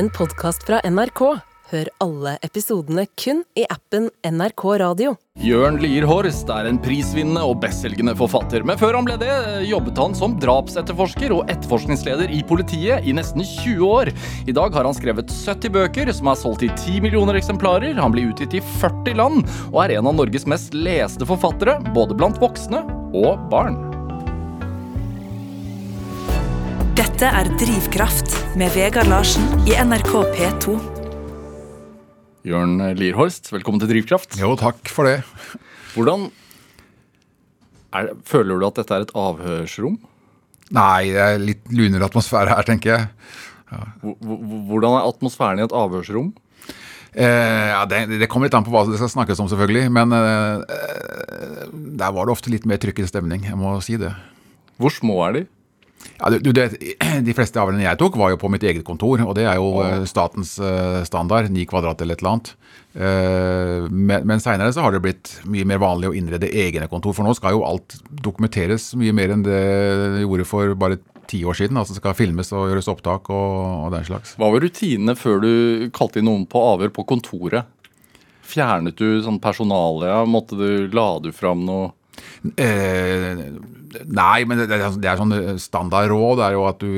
en podkast fra NRK. Hør alle episodene kun i appen NRK Radio. Jørn Lier Horst er en prisvinnende og bestselgende forfatter. Men før han ble det, jobbet han som drapsetterforsker og etterforskningsleder i politiet i nesten 20 år. I dag har han skrevet 70 bøker, som er solgt i 10 millioner eksemplarer. Han blir utgitt i 40 land, og er en av Norges mest leste forfattere, både blant voksne og barn. Dette er Drivkraft med Vegard Larsen i NRK P2. Jørn Lierhorst, velkommen til Drivkraft. Jo, takk for det. Hvordan er, Føler du at dette er et avhørsrom? Nei, det er litt lunere atmosfære her, tenker jeg. H- Hvordan er atmosfæren i et avhørsrom? Eh, ja, det, det kommer litt an på hva det skal snakkes om, selvfølgelig. Men eh, eh, der var det ofte litt mer trykket stemning, jeg må si det. Hvor små er de? Ja, du, det, de fleste avhørene jeg tok, var jo på mitt eget kontor. Og det er jo eh, statens eh, standard, ni kvadrat eller et eller annet. Eh, men men seinere så har det blitt mye mer vanlig å innrede egne kontor. For nå skal jo alt dokumenteres mye mer enn det det gjorde for bare ti år siden. Altså skal filmes og gjøres opptak og, og den slags. Hva var rutinene før du kalte inn noen på avhør på kontoret? Fjernet du sånn personalia? Måtte du, La du fram noe Eh, nei, men det, det, er- sånn standard sånn standardråd er jo at du,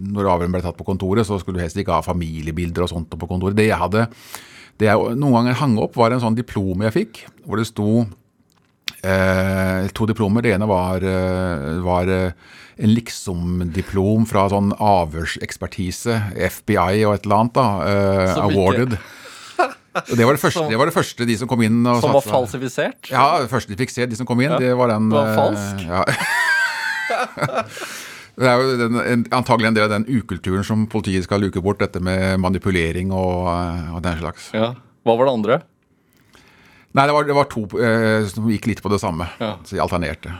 når avhøret ble tatt på kontoret, så skulle du helst ikke ha familiebilder og sånt på kontoret. Det jeg hadde, det jeg noen ganger hang opp, var en sånn diplom jeg fikk, hvor det sto eh, to diplomer. Det ene var, eh, var eh, en liksom-diplom fra sånn avhørsekspertise, FBI og et eller annet, da, eh, Awarded. ikke- Det var det, første, det var det første de som kom inn. Og som var falsifisert? ja, det første de fikk se, de som kom inn, Ja, det var den det var eh, falsk. Ja. Det er jo den, en, antagelig en del av den ukulturen som politiet skal luke bort, dette med manipulering og, eh, og den slags. Ja. Hva var det andre? Nei, det var, det var to eh, som gikk litt på det samme, Ja. så de alternerte.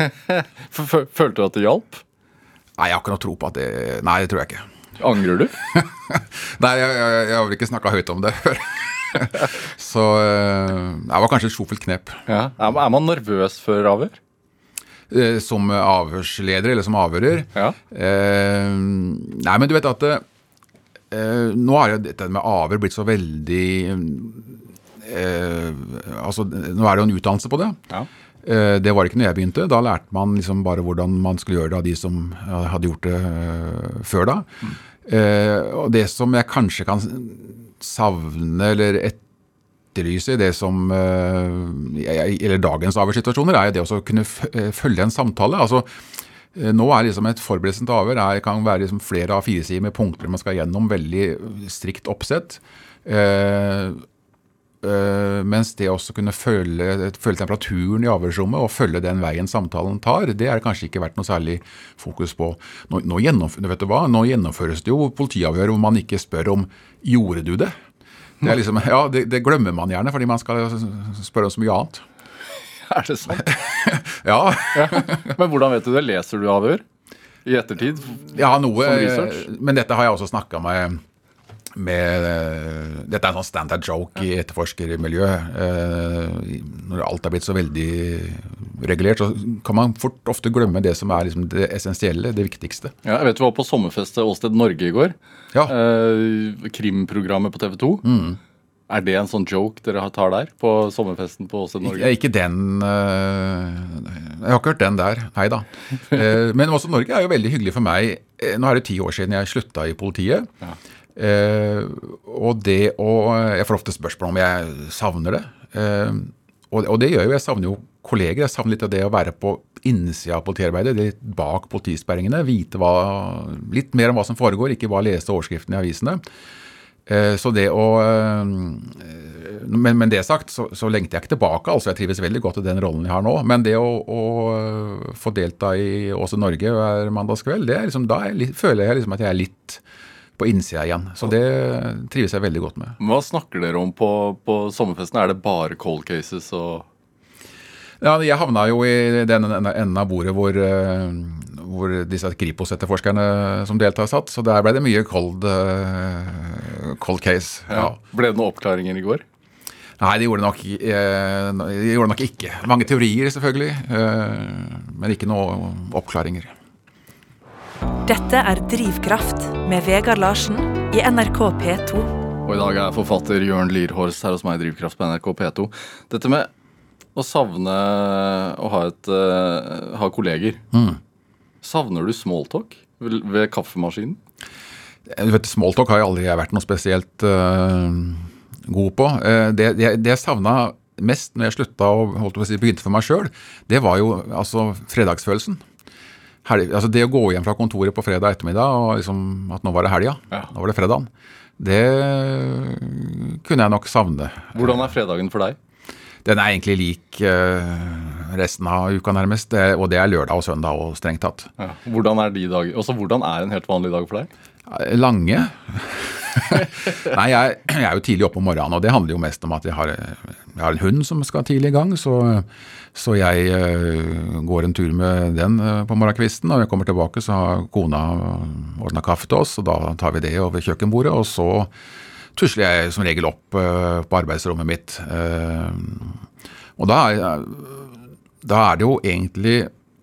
Følte du at det hjalp? Nei, jeg har ikke noe tro på at det Nei, det tror jeg ikke. Angrer du? Nei, jeg, jeg, jeg har ikke snakka høyt om det før. Så eh, det var kanskje et sjofelt knep. Ja. Er man nervøs før avhør? Eh, Som avhørsleder eller som avhører. Ja. Eh, nei, men du vet at eh, nå har jo dette med avhør blitt så veldig eh, Altså, nå er det jo en utdannelse på det. Ja. Eh, det var ikke når jeg begynte. Da lærte man liksom bare hvordan man skulle gjøre det av de som hadde gjort det eh, før da. Eh, og det som jeg kanskje kan savne eller etterlyse i det som jeg- Eller dagens avhørssituasjoner, er det å kunne eh, følge en samtale. altså Nå er liksom et forberedelse til avhør det kan være liksom flere av fire sider med punkter man skal gjennom, veldig strikt oppsett. Mens det også kunne føle, føle temperaturen i avhørsrommet og følge den veien samtalen tar, det er kanskje ikke vært noe særlig fokus på. Nå, nå, gjennomf vet du hva? nå gjennomføres det jo politiavhør hvor man ikke spør om 'gjorde du det'? Det, er liksom, ja, det, det glemmer man gjerne, fordi man skal spørre om så mye annet. Er det sant? Ja, Men hvordan vet du det? Leser du avhør? I ettertid? Ja, noe. Research? Men dette har jeg også snakka med med, eh, dette er en sånn standard joke i etterforskermiljøet. Eh, Når alt er blitt så veldig regulert, så kan man fort ofte glemme det som er liksom det essensielle, det viktigste. Ja, jeg vet du var på sommerfest til Åsted Norge i går. Ja, Eh, krimprogrammet på TV 2. Mm. Er det en sånn joke dere tar der? På sommerfesten på Åsted Norge? Ikke, ikke den Jeg har ikke hørt den der, nei da. Men Åsted Norge er jo veldig hyggelig for meg. Nå er det ti år siden jeg slutta i politiet. Ja. Eh, og det å Jeg får ofte spørsmål om jeg savner det. Eh, og, og det gjør jo. Jeg savner jo kolleger. Jeg savner litt av det å være på innsida av politiarbeidet. det Litt bak politisperringene. Vite hva, litt mer om hva som foregår, ikke bare lese overskriftene i avisene. Eh, Så det å men, men det sagt, så, så lengter jeg ikke tilbake. altså Jeg trives veldig godt i den rollen jeg har nå. Men det å, å få delta i Åse Norge hver mandagskveld, det er liksom, da jeg føler jeg liksom at jeg er litt på innsida igjen. Så det trives jeg veldig godt med. Hva snakker dere om på, på sommerfesten? Er det bare cold cases og Ja, Jeg havna jo i den enden av bordet hvor, eh, hvor disse Kripos-etterforskerne som deltar, satt. Så der ble det mye cold, eh, cold case. ja. Ble det noen oppklaringer i går? Nei, det gjorde nok, eh, det gjorde nok ikke. Mange teorier, selvfølgelig, men ikke noen oppklaringer. Dette er Drivkraft med Vegard Larsen i NRK P2. Og i dag er forfatter Jørn Lierhorst her hos meg i Drivkraft på NRK P2. Dette med å savne å ha, et, uh, ha kolleger. Savner du smalltalk ved, ved kaffemaskinen? Du vet, Smalltalk har jeg aldri vært noe spesielt uh, god på. Uh, det, det, det jeg savna mest når jeg slutta og holdt på å si, begynte for meg sjøl, det var jo altså fredagsfølelsen. Helg, altså Det å gå hjem fra kontoret på fredag ettermiddag og liksom at nå var det helga, Ja. nå var det fredagen, det kunne jeg nok savne. Hvordan er fredagen for deg? Den er egentlig lik eh, resten av uka, nærmest. Og det er lørdag og søndag og strengt tatt. Ja. Hvordan er de dager? Også hvordan er en helt vanlig dag for deg? Eh, Lange? Nei, jeg, jeg er jo tidlig oppe om morgenen, og det handler jo mest om at jeg har, jeg har en hund som skal tidlig i gang. Så, så jeg eh, går en tur med den eh, på morgenkvisten. Og når jeg kommer tilbake, så har kona ordna kaffe til oss, og da tar vi det over kjøkkenbordet. Og så tusler jeg som regel opp eh, på arbeidsrommet mitt. Og da da er det jo egentlig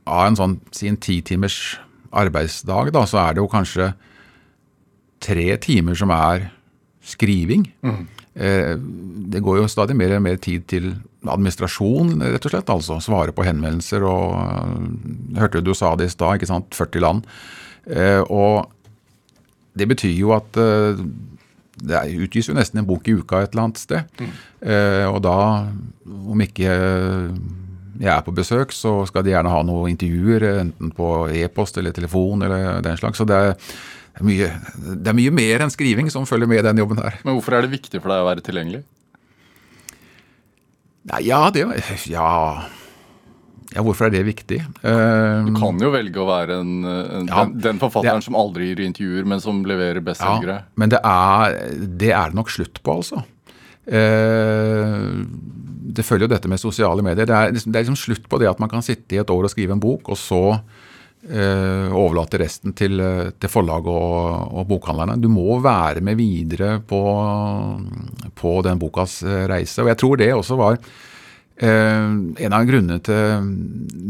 av en sånn si en ti timers arbeidsdag, da, så er det jo kanskje tre timer som er skriving. Eh, det går jo stadig mer og mer tid til administrasjon, rett og slett. Altså svare på henvendelser og eh, Hørte du du sa det i stad, ikke sant. 40 land. Eh, og det betyr jo at eh, det utgis jo nesten en bok i uka et eller annet sted. Mm. og da, om ikke jeg er på besøk, så skal de gjerne ha noen intervjuer, enten på e-post eller telefon eller den slags. Så det er, mye, det er mye mer enn skriving som følger med i den jobben her. Men hvorfor er det viktig for deg å være tilgjengelig? Nei, ja, det Ja, ja hvorfor er det viktig? Du kan jo velge å være en, en, Ja, den, den forfatteren er, som aldri gir intervjuer, men som leverer bestselgere. Ja, men det er, det er det nok slutt på, altså. Eh, det følger jo dette med sosiale medier. Det er, liksom, det er liksom slutt på det at man kan sitte i et år og skrive en bok, og så eh, overlate resten til, eh, til forlag og, og bokhandlerne. Du må være med videre på, på den bokas eh, reise. Og jeg tror det også var Eh, en av grunnene til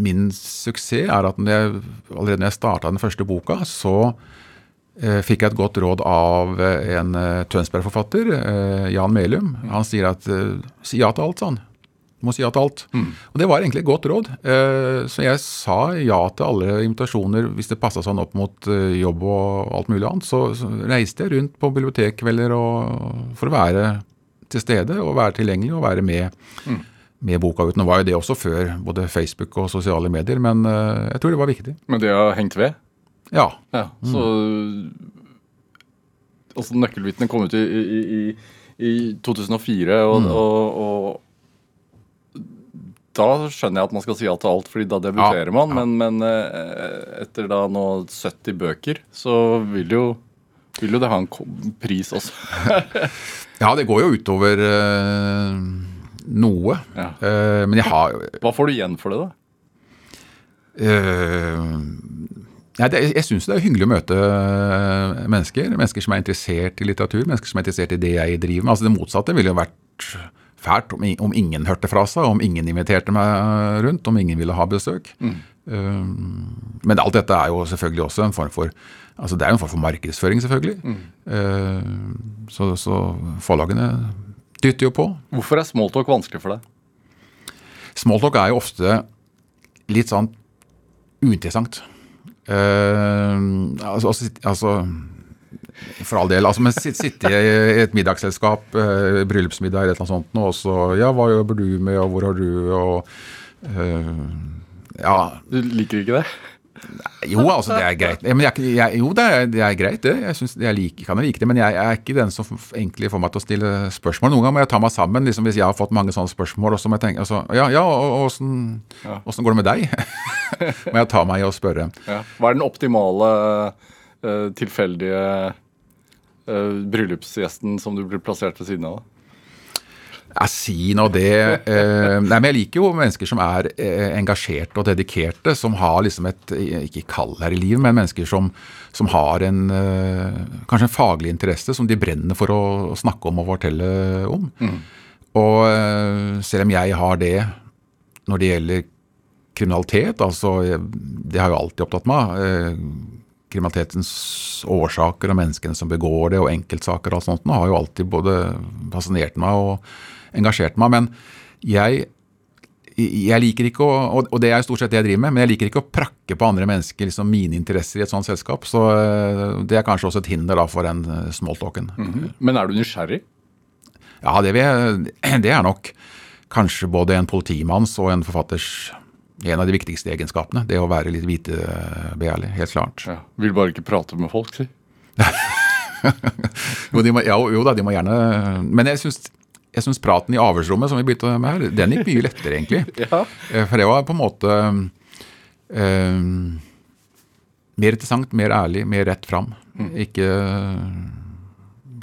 min suksess er at når jeg, allerede når jeg starta den første boka, så fikk jeg et godt råd av en Tønsberg-forfatter, Jan Melum. Han sier at ja til alt. Du må si ja til alt. Og det var egentlig et godt råd. Eh, så jeg sa ja til alle invitasjoner hvis det passa sånn opp mot eh, jobb og alt mulig annet. Så, reiste jeg rundt på bibliotekkvelder for å være til stede og være tilgjengelig og være med med boka ut. Nå var jo det også før både Facebook og sosiale medier, men eh, jeg tror det var viktig. Men det har hengt ved? Ja. Ja, så Altså, Nøkkelvitnet kom ut i, i, i, i 2004, og, og, og da skjønner jeg at man skal si ja til alt, fordi da debuterer Ja, man. ja. Men, men eh, etter da nå 70 bøker, så vil jo, vil jo det ha en pris også. ja, det går jo utover øh, noe. Ja. Uh, men jeg har Hva får du igjen for det, da? Uh, ja, det, jeg syns det er hyggelig å møte mennesker. Mennesker som er interessert i litteratur, mennesker som er interessert i det jeg driver med. Altså Det motsatte ville jo vært fælt om, om ingen hørte fra seg, om ingen inviterte meg rundt, om ingen ville ha besøk. Eh, men alt dette er jo selvfølgelig også en form for altså det er jo en form for markedsføring, selvfølgelig. Eh, så, så forlagene dytter jo på. Hvorfor er smalltalk vanskelig for deg? Smalltalk er jo ofte litt sånn uinteressant. Uh, altså, altså, altså For all del. altså, Men sitte, i et middagsselskap, eh, bryllupsmiddag eller et eller annet sånt, og så Ja, hva jobber du med, og hvor har du og uh, Ja. Du liker ikke det? Jo, altså, det er greit. Jeg, jeg, jo, det er, det er greit, det. Jeg, synes, jeg liker, kan like det, men jeg, jeg er ikke den som egentlig får meg til å stille spørsmål. Noen ganger må jeg ta meg sammen liksom, hvis jeg har fått mange sånne spørsmål. Og så må jeg tenke altså, Ja, ja, og og åssen Ja. går det med deg? må jeg ta meg i å spørre. Ja. Hva er den optimale, eh, tilfeldige bryllupsgjesten som du blir plassert ved siden av? Ja, si nå det. Eh, nei, men jeg liker jo mennesker som er eh, engasjerte og dedikerte, som har liksom et eh, Ikke kall her i livet, men mennesker som, som har en eh, kanskje en faglig interesse som de brenner for å snakke om og fortelle om. Og eh, selv om jeg har det når det gjelder kriminalitet, altså eh, Det har jo alltid opptatt meg. Eh, kriminalitetens årsaker og menneskene som begår det, og enkeltsaker og alt sånt, har jo alltid både fascinert meg og engasjert meg. Men jeg, jeg liker ikke å Og det er stort sett det jeg driver med, men jeg liker ikke å prakke på andre mennesker liksom mine interesser i et sånt selskap. Så eh, det er kanskje også et hinder da for den smalltalken. Mm -hmm. Men er du nysgjerrig? Ja, det, jeg, det er nok kanskje både en politimanns og en forfatters en av de viktigste egenskapene. Det å være litt vitebegjærlig. Helt klart. Ja. Vil bare ikke prate med folk, si. jo, de må, ja, jo da, de må gjerne Men jeg syns, praten i avhørsrommet, som vi begynte med her, den gikk mye lettere, egentlig. Ja. Eh, For det var på en måte eh, mer interessant, mer ærlig, mer rett fram. Ikke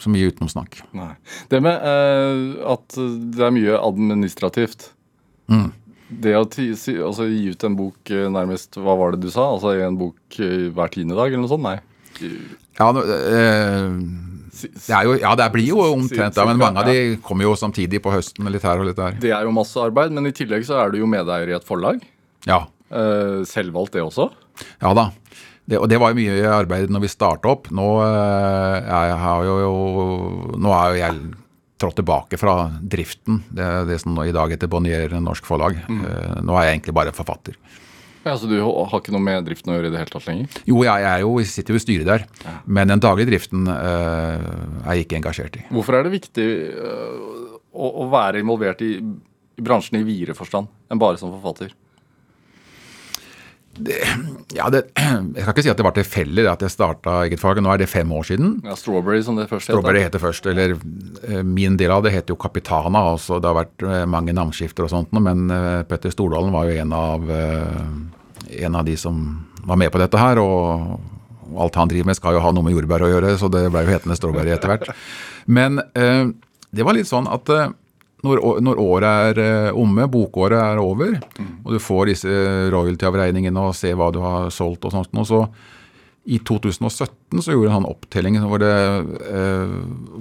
så mye utenomsnakk. Nei. Det med eh, at det er mye administrativt Mm. Det å altså, gi ut en bok eh, nærmest Hva var det du sa? Altså en bok eh, hver tiende dag, eller noe sånt? Nei. Ja, nå, øh, det, er jo, ja, det blir jo omtrent da, men mange av de kommer jo samtidig på høsten, litt her og litt der. Det er jo masse arbeid, men i tillegg så er du jo medeier i et forlag. Ja, Eh, selvvalgt, det også. ja da. Det, og det var jo mye arbeid når vi starta opp. Nå, eh, jeg har jo, nå er jo jeg trådt tilbake fra driften, det, det som i dag heter Bonnier Norsk Forlag. Mm. nå er jeg egentlig bare forfatter. Ja, Så du har ikke noe med driften å gjøre i det hele tatt lenger? Jo, jeg, er jo, jeg sitter jo i styret der, men den daglige driften eh, er jeg ikke engasjert i. Hvorfor er det viktig øh, å, å være involvert i, i bransjen i videre forstand enn bare som forfatter? Ja, det, Jeg skal ikke si at det var tilfeldig at jeg starta eget fag. Nå er det fem år siden. Ja, Strawberry, som det først Strawberry heter først, eller eh, Min del av det heter jo Capitana. Også. Det har vært eh, mange navnskifter og sånt, men eh, Petter Stordalen var jo en av, en av de som var med på dette her. og alt han driver med skal jo ha noe med jordbær å gjøre, så det ble jo hetende Strawberry etter hvert. Men det var litt sånn at når, når året er eh, omme, bokåret er over, og du får disse royalty-avregningene og ser hva du har solgt og sånt, og så i 2017 så gjorde han opptelling hvor det eh,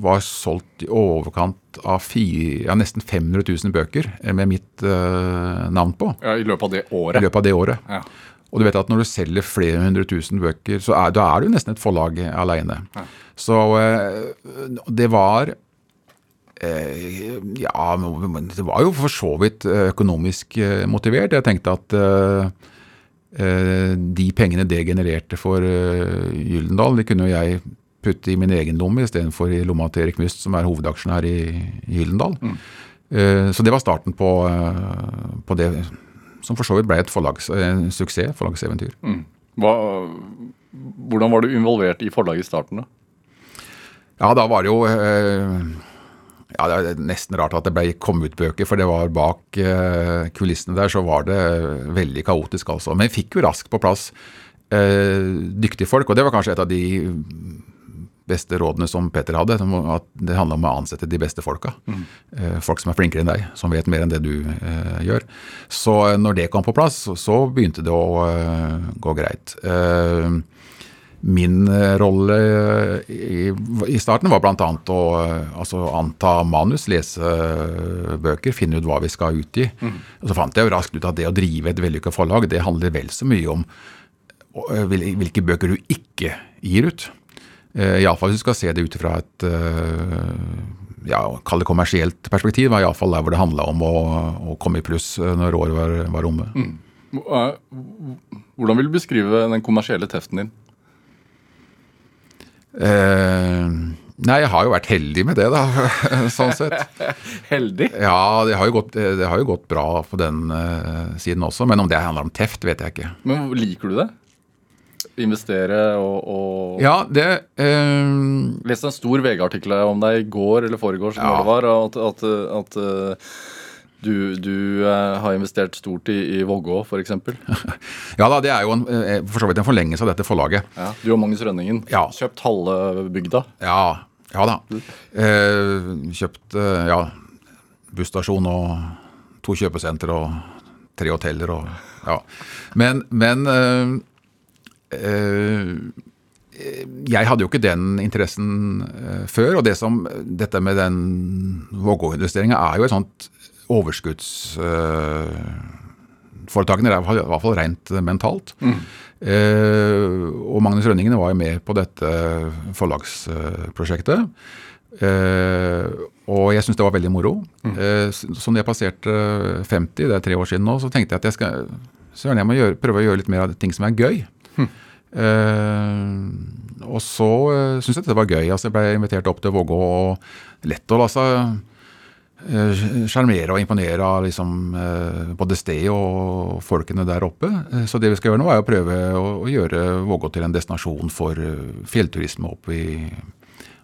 var solgt i overkant av fire, ja, nesten 500 000 bøker eh, med mitt eh, navn på Ja, I løpet av det året? i løpet av det året. Ja. Og du vet at når du selger flere hundre tusen bøker, så er, da er du nesten et forlag alene. Så eh, det var eh, Ja, men det var jo for så vidt eh, økonomisk eh, motivert. Jeg tenkte at eh, eh, de pengene det genererte for eh, Gyldendal, det kunne jeg putte i min egen lomme istedenfor i lomma til Erik Must, som er hovedaksjonær i, i Gyldendal. Mm. så det var starten på, eh, på det som for så vidt ble et forlags, suksess, forlagseventyr. Hva, hvordan var du involvert i forlaget i starten? da? Ja, da var det jo eh, ja, Det er nesten rart at det ble kom ut bøker, for det var bak eh, kulissene der så var det veldig kaotisk, altså. Men vi fikk jo raskt på plass eh, dyktige folk, og det var kanskje et av de beste rådene som Petter hadde. At det handla om å ansette de beste folka. Eh, folk som er flinkere enn deg, som vet mer enn det du eh, gjør. Så eh, når det kom på plass, så, så begynte det å eh, gå greit. Eh, Min eh, rolle i, i starten var bl.a. å eh, altså, anta manus, lese eh, bøker, finne ut hva vi skal utgi. Og så fant jeg jo raskt ut at det å drive et vellykka forlag, det handler vel så mye om eh, hvilke bøker du ikke gir ut. Eh, Iallfall hvis du skal se det ut fra et eh, ja, kall det kommersielt perspektiv. var Iallfall der hvor det handla om å, å komme i pluss eh, når året var, var omme. Mm. Hvordan vil du beskrive den kommersielle teften din? Eh, nei, jeg har jo vært heldig med det, da, sånn sett. Heldig? Ja, det har jo gått, det har jo gått bra på den uh, siden også, men om det handler om teft, vet jeg ikke. Men liker du det? Investere og, og Ja, det eh, Leste en stor VG-artikkel om deg i går eller foregårs, Ja. det var, at, at, at eh, du, du eh, har investert stort i, i Vågå, f.eks. Ja da, det er jo en, eh, for så vidt en forlengelse av dette forlaget. Ja. Du og Magnus Rønningen. Ja. Kjøpt halve bygda. Ja, ja da. Eh, kjøpt eh, ja, busstasjon og to kjøpesenter og tre hoteller og ja. Men, men eh, eh, jeg hadde jo ikke den interessen før, og det som, dette med den Vågå-investeringa er jo et sånt overskudds... eh, i hvert fall rent mentalt. Eh, og Magnus Rønningen var jo med på dette forlagsprosjektet. Eh, og jeg syns det var veldig moro. Eh, så når jeg passerte 50, det er tre år siden nå, så tenkte jeg at jeg skal søren, jeg må gjøre, prøve å gjøre litt mer av ting som er gøy. Eh, og så uh, syntes jeg det var gøy. altså Jeg ble invitert opp til Vågå. og Lett å la seg sjarmere og imponere av liksom, både stedet og folkene der oppe. Så det vi skal gjøre nå, er å prøve å, gjøre Vågå til en destinasjon for fjellturisme oppe i,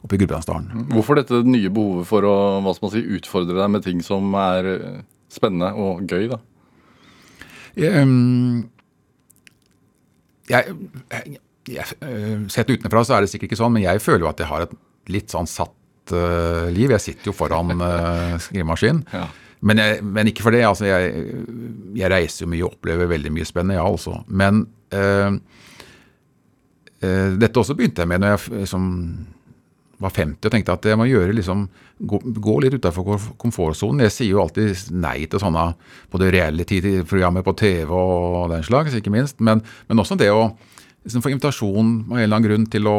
oppe i Gudbrandsdalen. Hvorfor dette nye behovet for å hva skal man si, utfordre deg med ting som er spennende og gøy? da? Jeg, jeg, jeg, Sett utenfra så er det sikkert ikke sånn, men jeg føler jo at jeg har et litt sånn satt uh, liv. Jeg sitter jo foran uh, skrivemaskin. Ja. Men, men, ikke for det. altså jeg, jeg, reiser jo mye og opplever veldig mye spennende, ja altså. Men uh, dette også begynte jeg med når jeg liksom, var 50 og tenkte at jeg må gjøre liksom, gå, gå litt utafor komfortsonen. Jeg sier jo alltid nei til sånne både reality-programmer på TV og den slags, ikke minst. Men, men også det å liksom, får invitasjon av en eller annen grunn til å,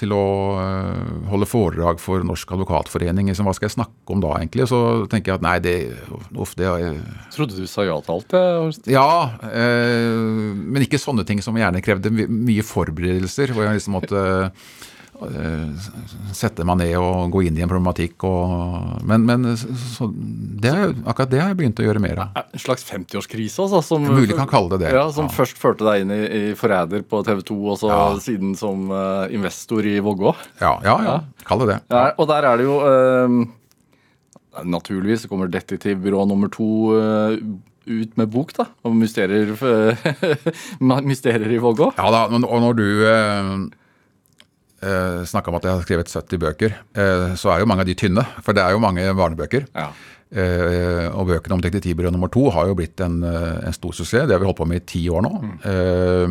til å uh, holde foredrag for Norsk advokatforening. Liksom, hva skal jeg snakke om da, egentlig? Så tenker jeg at nei, det uff, det jeg Trodde du sa ja til alt? Det, ja, eh, men ikke sånne ting som gjerne krevde mye forberedelser. hvor jeg liksom måtte Eh, sette meg ned og gå inn i en problematikk. Og, men, men det er, akkurat det har jeg begynt å gjøre mer av. En slags 50-årskrise, altså? Som, mulig kan kalle det det. Ja, Som ja. først førte deg inn i, i Forræder på TV 2, og så ja. siden som uh, investor i Vågå? Ja, ja, ja, kall det det. Ja, og der er det jo uh, Naturligvis kommer detektivbyrå nummer to uh, ut med bok da, om mysterier, mysterier i Vågå. Ja da, og når du eh, snakka om at jeg har skrevet 70 bøker, eh, så er jo mange av de tynne. For det er jo mange barnebøker. Ja. Eh, og bøkene om Detektivbyrå nummer to har jo blitt en, eh, en, stor suksess. Det har vi holdt på med i ti år nå. Mm. Eh,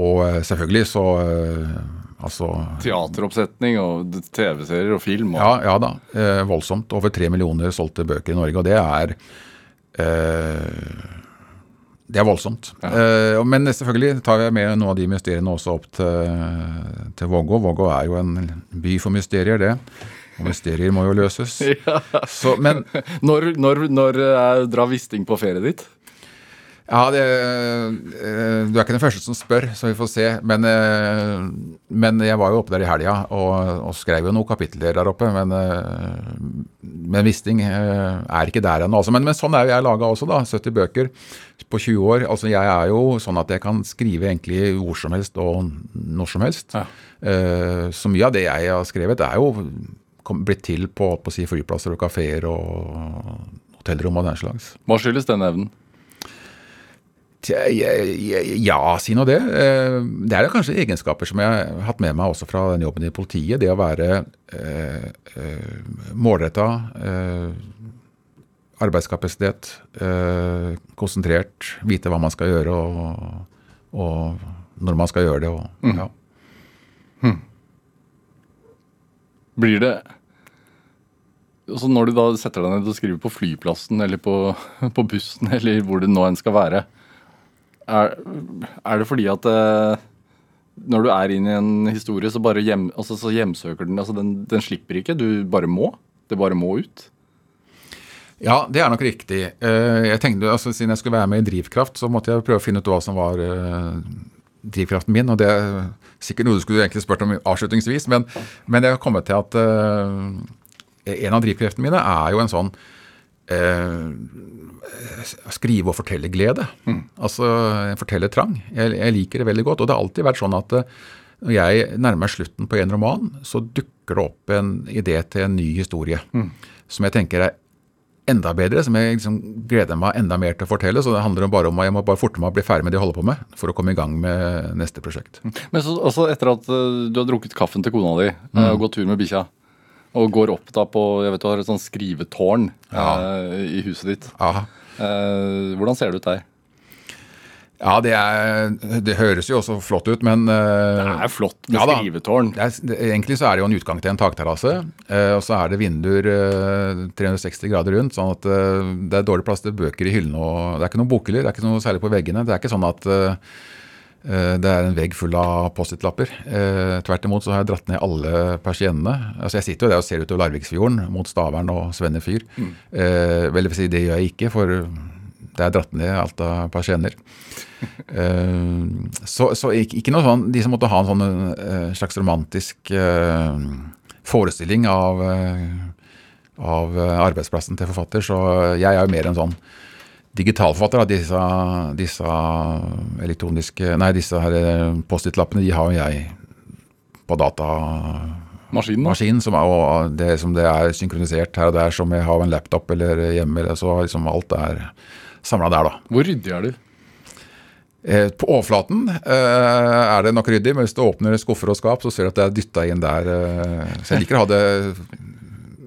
og eh, selvfølgelig så Altså, Teateroppsetning og TV-serier og film? Og... Ja, ja da. voldsomt. Over tre millioner solgte bøker i Norge. Og det er det er voldsomt. Ja. Uh, men selvfølgelig tar jeg med noen av de mysteriene også opp til, til Vågå. Vågå er jo en by for mysterier, det. Og mysterier må jo løses. Ja. Så, men Når, når, når drar Wisting på ferie ditt? Ja, det, eh, Du er ikke den første som spør, så vi får se. Men, eh, men jeg var jo oppe der i helga og, og, skrev jo noen kapitler der oppe. Men, men Wisting er ikke der ennå. Altså. Men, men, sånn er jo jeg laga også, da. 70 bøker på 20 år. Altså Jeg er jo sånn at jeg kan skrive egentlig hvor som helst og når som helst. Ja. Så mye av det jeg har skrevet, er jo blitt til på, på si flyplasser og kafeer og hotellrom og den slags. Hva skyldes den evnen? Ja, si nå det. Eh, det er kanskje egenskaper som jeg har hatt med meg også fra den jobben i politiet. Det å være eh, eh målretta, arbeidskapasitet, konsentrert, vite hva man skal gjøre og, og når man skal gjøre det. Og, mm. ja. hm. Blir det så Når du da setter deg ned og skriver på flyplassen eller på, på bussen eller hvor det nå enn skal være, er, er det fordi at eh, når du er inne i en historie, så bare hjem, altså, så hjemsøker den altså den, den slipper ikke, du bare må? Det bare må ut? Ja, det er nok riktig. Eh, jeg tenkte, altså Siden jeg skulle være med i Drivkraft, så måtte jeg prøve å finne ut hva som var uh, drivkraften min. og Det er sikkert noe du skulle egentlig spurt om avslutningsvis, men, men jeg har kommet til at uh, en av drivkreftene mine er jo en sånn uh, skrive- og fortellerglede. Mm. Altså fortellertrang. Jeg, jeg liker det veldig godt. Og det har alltid vært sånn at eh, når jeg nærmer meg slutten på en roman, så dukker det opp en idé til en ny historie. Mm. Som jeg tenker er enda bedre, som jeg liksom gleder meg enda mer til å fortelle. Så det handler bare om at jeg må bare forte meg å bli ferdig med det jeg holder på med, for å komme i gang med neste prosjekt. Mm. Men så, også etter at eh, du har drukket kaffen til kona di mm. og gått tur med bikkja, og går opp da på jeg vet Du har et sånt skrivetårn ja. eh, i huset ditt. Eh, hvordan ser det ut der? Ja, det, er, det høres jo også flott ut, men eh, Det er flott med Ja skrivetårn. det er, det, egentlig så er det jo en utgang til en takterrasse, eh, og så er det vinduer eh, 360 grader rundt, sånn at eh, det er dårlig plass til bøker i hyllene. og Det er ikke noen bokhyller, det er ikke noe særlig på veggene. Det er ikke sånn at eh, eh, det er en vegg full av Post-It-lapper. Eh, tvert imot så har jeg dratt ned alle persiennene. Altså Jeg sitter jo der og ser utover Larviksfjorden mot Stavern og Svenne fyr. Mm. vel, det gjør jeg ikke, for det er dratt ned alt av persienner. Eh, så, så ikke, ikke noe sånn De som måtte ha en sånn eh, slags romantisk eh, forestilling av, eh, av eh, arbeidsplassen til forfatter, så jeg er jo mer en sånn digitalforfatter. Disse, disse elektroniske Nei, disse her eh, Post-It-lappene de har jo jeg på datamaskinen. Maskinen, som er, og det, som det er synkronisert her og der, som jeg har en laptop eller hjemme. Eller, så liksom alt er samla der, da. Hvor ryddig er du? Eh, På overflaten eh, er det nok ryddig, men hvis du åpner skuffer og skap, så ser du at det er dytta inn der. Eh, så jeg liker å ha det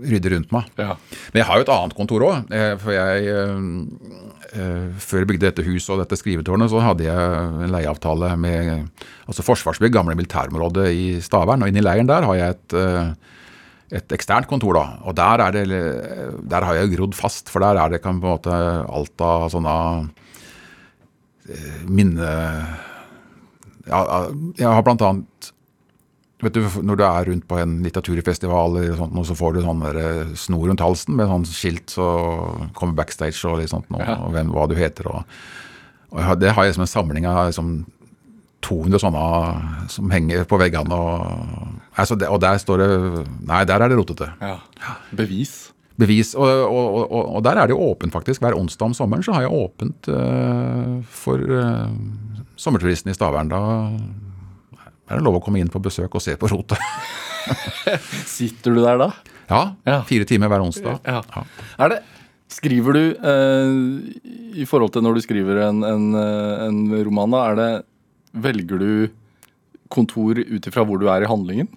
ryddig rundt meg. Ja. Men jeg har jo et annet kontor òg. Eh, for jeg eh, eh, Før jeg bygde dette huset og dette skrivetårnet, så hadde jeg en leieavtale med altså Forsvarsbygg, gamle militærområdet i Stavern. Og inni leiren der har jeg et et eksternt kontor, da. Og der, er det, der har jeg grodd fast, for der er det kan på en måte alt av sånne minne... Ja, jeg har blant annet Vet du, Når du er rundt på en litteraturfestival, eller sånt, og så får du sånn eh, snor rundt halsen med sånn skilt, så kommer backstage og litt sånt, og, og hvem, hva du heter. Og, og det har jeg som en samling av liksom, 200 sånne som henger på veggene. Og, altså det, og der står det Nei, der er det rotete. ja. Bevis. Bevis. Og, og, og, og der er det jo åpent, faktisk. Hver onsdag om sommeren så har jeg åpent uh, for uh, sommerturistene i Stavern. Da er det lov å komme inn på besøk og se på rotet. Sitter du der da? ja, Ja. fire timer hver onsdag. Ja. Er det Skriver du eh, I forhold til når du skriver en, en, eh, en roman, da, er det Velger du kontor ut ifra hvor du er i handlingen?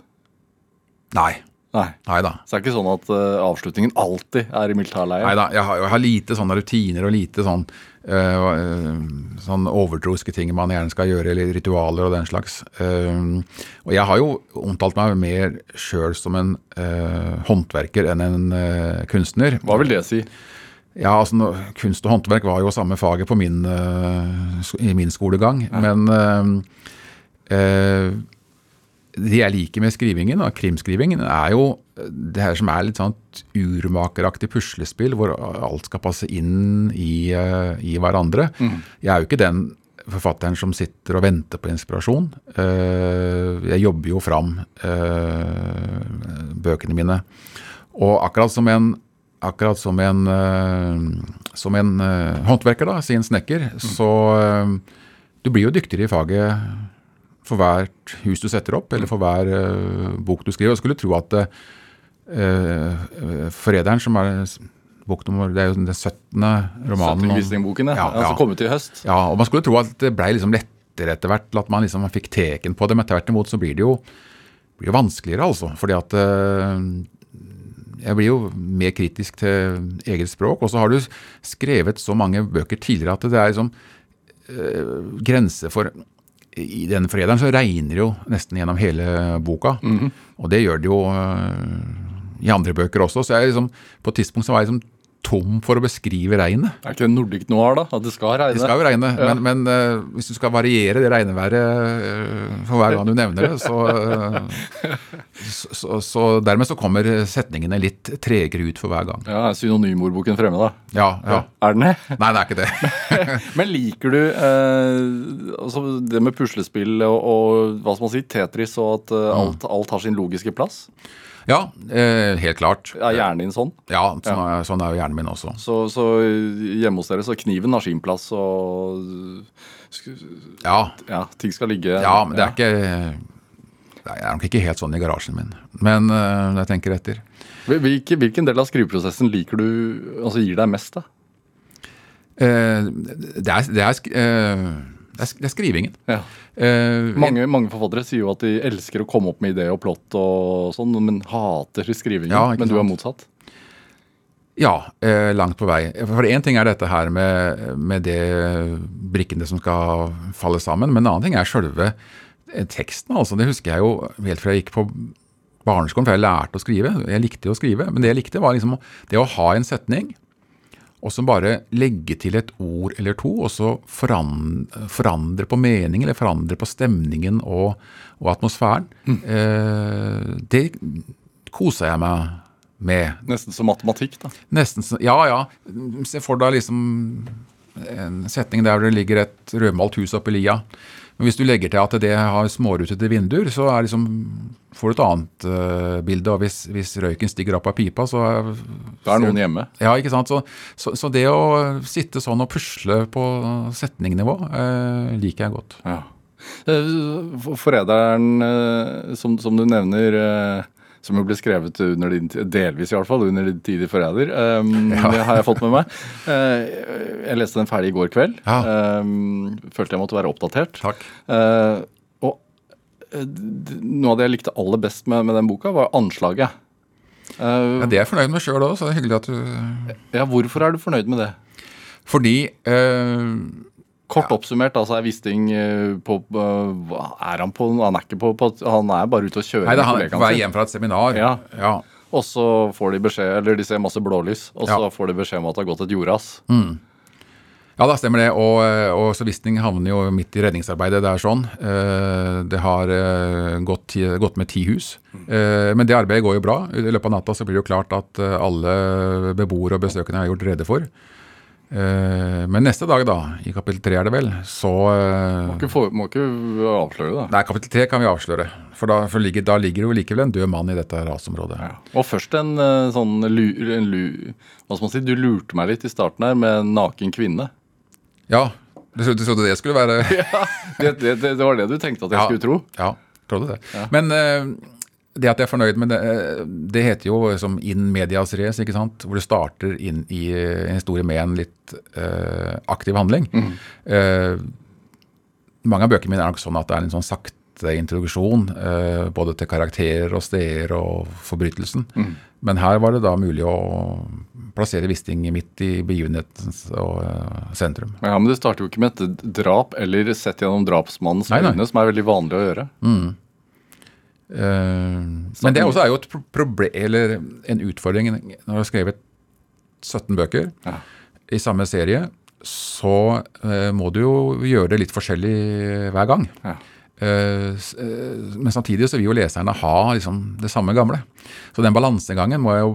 Nei. Nei. Nei da. Så det er ikke sånn at uh, avslutningen alltid er i militærleie? Nei da, jeg har, jeg har lite sånne rutiner og lite sånn, uh, sånn overtroiske ting man gjerne skal gjøre, eller ritualer og den slags. Uh, og jeg har jo omtalt meg mer sjøl som en håndverker enn en kunstner. Hva vil det si? Ja, altså Kunst og håndverk var jo samme faget på min, i min skolegang. Men eh, eh, det jeg liker med skrivingen, og krimskrivingen, er jo det her som er litt sånn urmakeraktig puslespill, hvor alt skal passe inn i, eh, i hverandre. Jeg er jo ikke den forfatteren som sitter og venter på inspirasjon. Eh, jeg jobber jo fram eh, bøkene mine. Og akkurat som en akkurat som en, som en håndverker, da, si en snekker, så eh, du blir jo dyktigere i faget for hvert hus du setter opp, eller for hver uh, bok du skriver. Jeg skulle tro at eh, Forræderen, som er bok nummer Det er jo den 17. romanen. om- Settingvisningboken, ja. Ja. Som kom ut i høst. ja, og man skulle tro at det ble liksom lettere etter hvert, at man liksom fikk teken på det, men tvert imot så blir det jo, blir jo vanskeligere, altså. Fordi at uh, jeg blir jo mer kritisk til eget språk. Og så har du skrevet så mange bøker tidligere at det er liksom eh, grenser for I denne forræderen så regner det jo nesten gjennom hele boka. Og det gjør det jo eh, i andre bøker også. Så jeg liksom, på et tidspunkt så var jeg liksom tom for å beskrive regnet. Er ikke det Nordic Noir, da? At det skal regne? Det skal jo regne, Ja. men, men eh, hvis du skal variere det regneværet eh, for hver gang du nevner det, så, eh, så, så, så dermed så kommer setningene litt tregere ut for hver gang. Ja, er synonymordboken fremme, da? Ja, ja. Er den det? Nei, det er ikke det. Men liker du eh, altså det med puslespill og, og hva skal man si, Tetris, og at eh, alt, alt har sin logiske plass? Ja, eh, helt klart. Er hjernen din sånn? Ja, sånn er, sånn er jo hjernen min også. Så, så hjemme hos dere så kniven har sin plass, og Ja, ja, ting skal ligge ja men det er ikke Det er nok ikke helt sånn i garasjen min. Men eh, jeg tenker etter. Hvilke, hvilken del av skriveprosessen liker du, altså gir deg mest, da? Eh, det, er, det, er, eh, det, er, det er skrivingen. Ja. Uh, Mange, mange forfattere sier jo at de elsker å komme opp med ideer og plott og sånn, men hater skrivingen. Ja, men du er motsatt. Ja, eh, langt på vei. For én ting er dette her med, med det brikkene som skal falle sammen, men en annen ting er sjølve eh, teksten. altså. Det husker jeg jo helt fra jeg gikk på barneskolen, for jeg lærte å skrive. Jeg likte jo å skrive, men det jeg likte, var liksom det å ha en setning. Og så bare legge til et ord eller to, og så forandre, forandre på mening eller forandre på stemningen og, og atmosfæren. Mm. Eh, det koser jeg meg med. Nesten som matematikk, da? Nesten som, Ja, ja. Se for deg liksom en setning der det ligger et rødmalt hus oppi lia. Men hvis du legger til at det har smårutete vinduer, så liksom, får du et annet uh, bilde. Og hvis, hvis, røyken stiger opp av pipa, så Da er noen hjemme. Ja, ikke sant. Så, så, så, det å sitte sånn og pusle på setningnivå uh, liker jeg godt. Ja. Eh, forræderen, som, som, du nevner som jo ble skrevet under din, delvis i hvert fall, under din tid i Forræder. Um, ja. Det har jeg fått med meg. Uh, jeg leste den ferdig i går kveld. Ja. Um, følte jeg måtte være oppdatert. Takk. Uh, og uh, noe av det jeg likte aller best med, med den boka, var anslaget. ja, Det er jeg fornøyd med sjøl òg, så det er hyggelig at du Ja, Hvorfor er du fornøyd med det? Fordi Kort oppsummert, altså er Wisting eh, på Er han på Han er ikke på, på Han er bare ute og kjører Nei, det er på vei hjem fra et seminar. Ja. ja. Og så får de beskjed Eller de ser masse blålys, og så ja. får de beskjed om at det har gått et jordras. Mm. Ja, da stemmer det. Og, og så Wisting havner jo midt i redningsarbeidet. Det er sånn. Eh, det har eh, gått, gått med ti hus. Men det arbeidet går jo bra. I løpet av natta så blir det jo klart at alle beboere og besøkende er gjort rede for. Eh, men neste dag, da, i kapittel tre er det vel, så eh, Må ikke, for, må ikke avsløre det? Nei, kapittel tre kan vi avsløre. For da, for ligger, da ligger jo likevel en død mann i dette rasområdet. Ja. Og først en eh, sånn lur, en lur, Hva skal man si, du lurte meg litt i starten her med en naken kvinne. Ja. Du trodde det skulle være Ja, det, det, det, var det du tenkte at jeg ja, skulle tro? Ja, trodde det. Men det at jeg er fornøyd med det, det heter jo som in medias res, ikke sant? hvor du starter inn i en historie med en litt uh, aktiv handling. Mm. Uh, mange av bøkene mine er nok sånn at det er en sånn sakte introduksjon, uh, både til karakterer og steder og forbrytelsen. Mm. Men her var det da mulig å plassere Wisting midt i begivenhetens sentrum. Ja, Men det starter jo ikke med et drap eller sett gjennom drapsmannens øyne, som er veldig vanlig å gjøre. Mm. Uh, men det også er jo et problem, eller en utfordring når du har skrevet 17 bøker ja. i samme serie. Så uh, må du jo gjøre det litt forskjellig hver gang. Ja. Men samtidig så vil jo leserne ha liksom, det samme gamle. Så den balansegangen må jo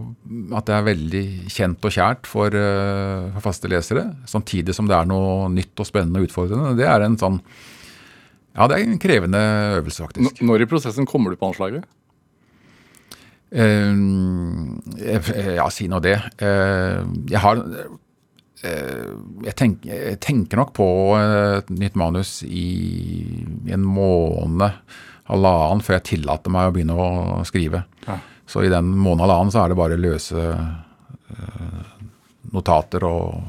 at det er veldig kjent og kjært for, for faste lesere, samtidig som det er noe nytt og spennende og utfordrende. Det er en sånn ja, det er en krevende øvelse, faktisk. Når i prosessen kommer du på anslaget? Uh, ja, si nå det. Uh, jeg har uh, jeg, tenk, jeg, tenker nok på et nytt manus i, en måned, halvannen, før jeg tillater meg å begynne å skrive. Ja. Så i den måneden halvannen så er det bare løse notater og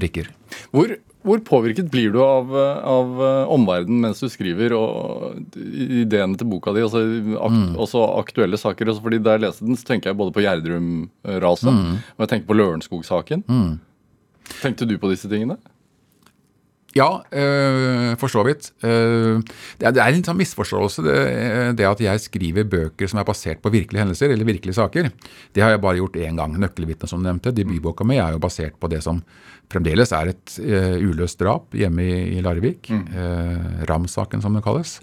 brikker. Hvor, hvor påvirket blir du av, av eh, omverdenen mens du skriver og ideene til boka di? Altså, ak, mm. Også aktuelle saker. Også fordi Da jeg leste den, så tenker jeg både på Gjerdrum-raset mm. og jeg tenker på Lørenskog-saken. Mm. Tenkte du på disse tingene? Ja, øh, for så vidt. Uh, det, er, en sånn misforståelse, det, det, at jeg skriver bøker som er basert på virkelige hendelser eller virkelige saker. Det har jeg bare gjort én gang. 'Nøkkelvitnet', som du nevnte. Debutboka mi er jo basert på det som fremdeles er et uløst drap hjemme i, Larvik. Mm. Ram-saken, som det kalles.